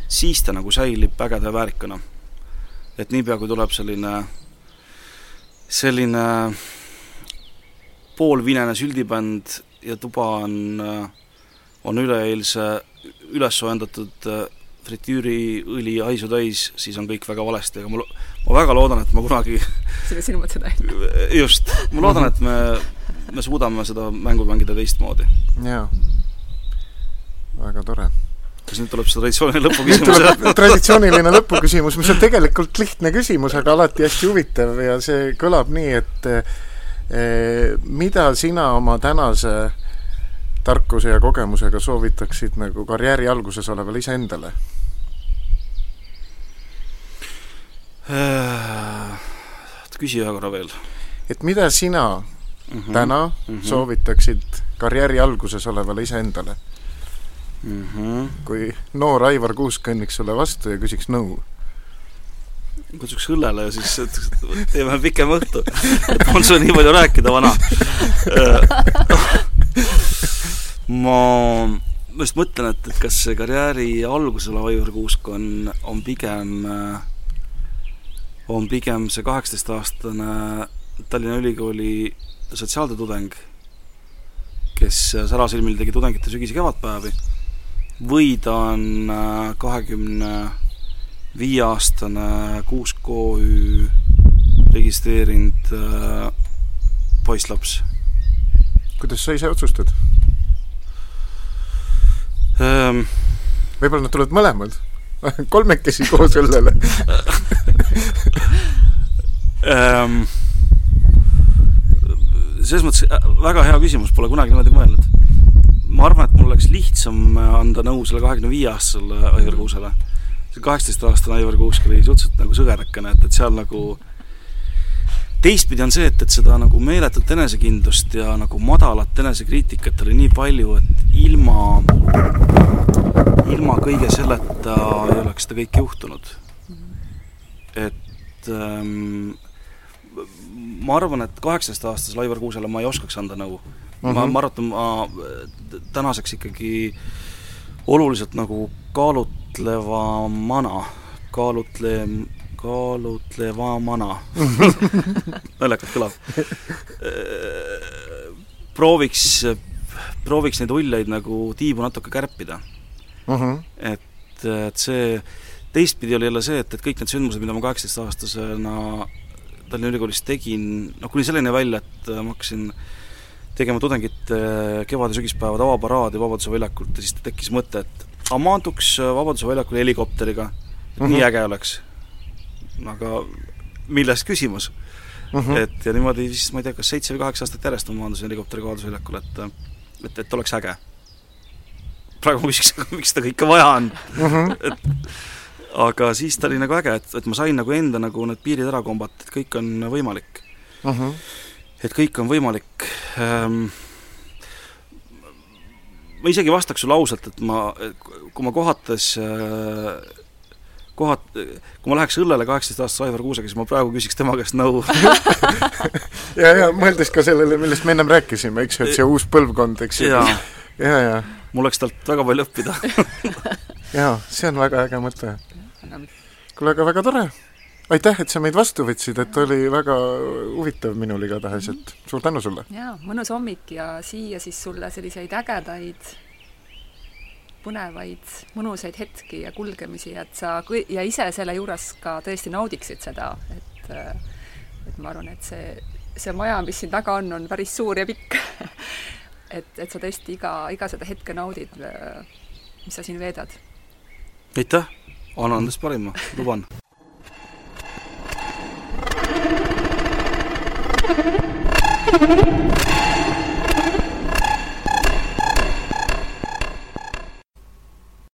siis ta nagu säilib ägeda ja väärikana. et niipea, kui tuleb selline, selline poolvinene süldibänd ja tuba on, on üleeilse üles soojendatud fritüüriõli haisu täis, siis on kõik väga valesti, aga ma, ma väga loodan, et ma kunagi selle sinu mõtte täis. just, ma loodan, et me, me suudame seda mängu mängida teistmoodi. jaa, väga tore. kas nüüd tuleb see traditsiooniline lõpuküsimus? traditsiooniline lõpuküsimus, mis on tegelikult lihtne küsimus, aga alati hästi huvitav ja see kõlab nii, et Eh, mida sina oma tänase tarkuse ja kogemusega soovitaksid nagu karjääri alguses olevale iseendale? Äh, küsi ühe korra veel. et mida sina mm -hmm. täna mm -hmm. soovitaksid karjääri alguses olevale iseendale mm? -hmm. kui noor Aivar Kuusk kõnniks sulle vastu ja küsiks nõu kutsuks õllele ja siis teeme pikema õhtu. et on sul nii palju rääkida, vana ma, ma just mõtlen, et, et kas see karjääri alguses olev Aivar Kuusk on, on pigem, on pigem see kaheksateistaastane Tallinna Ülikooli sotsiaaltöö tudeng, kes särasilmil tegi tudengite sügis- ja kevadpäevi, või ta on kahekümne 20 viieaastane Kuusk OÜ registreerinud äh, poisslaps. kuidas sa ise otsustad ähm,? võib-olla nad tulevad mõlemad kolmekesi koos õllele ähm, selles mõttes äh, väga hea küsimus, pole kunagi niimoodi mõelnud. ma arvan, et mul oleks lihtsam anda nõu selle kahekümne viie aastasele Aivar Kuusele see kaheksateistaastane Aivar Kuusk oli suhteliselt nagu sõgerakene, et, et seal nagu teistpidi on see, et, et seda nagu meeletut enesekindlust ja nagu madalat enesekriitikat oli nii palju, et ilma, ilma kõige selleta ei oleks seda kõike juhtunud. et ähm, ma arvan, et kaheksateistaastasele Aivar Kuusele ma ei oskaks anda nõu uh. -huh. ma, mhm. ma arvan, et ma tänaseks ikkagi oluliselt nagu kaalut-, kaalutleva mana, kaalutle, kaalutlevamana naljakalt kõlab. prooviks, prooviks neid uljaid nagu tiibu natuke kärpida uh. -huh. et, et see, teistpidi oli jälle see, et, et kõik need sündmused, mida ma kaheksateistaastasena Tallinna Ülikoolis tegin, noh kuni selleni välja, et ma hakkasin tegema tudengite kevad- ja sügispäevad avaparaadi Vabaduse väljakult ja siis tekkis mõte, et aga maanduks Vabaduse väljakul helikopteriga, et mm -hmm. nii Mhm. äge oleks. Aga milles küsimus mm. -huh. et ja niimoodi siis ma ei tea, kas seitse või kaheksa aastat järjest ma maandusin helikopteriga Vabaduse väljakul, et et, et oleks äge. praegu ma küsiks, miks seda kõike vaja on uh. -huh. et aga siis ta oli nagu äge, et, et ma sain nagu enda nagu need piirid ära kombata, et kõik on võimalik Uh -huh. et kõik on võimalik ähm, ma isegi vastaks sulle ausalt, et ma, kui ma kohates äh, kohat-, kui ma läheks õllele kaheksateist-aastase Aivar Kuusega, siis ma praegu küsiks tema käest nõu ja, ja mõeldes ka sellele, millest me ennem rääkisime, eks ju, et see uus põlvkond, eks ju. jaa, ja, ja, mul oleks talt väga palju õppida ja see on väga äge mõte. kuule, aga väga tore. aitäh, et sa meid vastu võtsid, et oli väga huvitav minul igatahes, et suur tänu sulle. jaa, mõnus hommik ja siia siis sulle selliseid ägedaid põnevaid, mõnusaid hetki ja kulgemisi, et sa ja ise selle juures ka tõesti naudiksid seda, et et ma arvan, et see, see maja, mis siin taga on, on päris suur ja pikk et, et sa tõesti iga, iga seda hetke naudid, mis sa siin veedad. aitäh, annan endast parima, luban.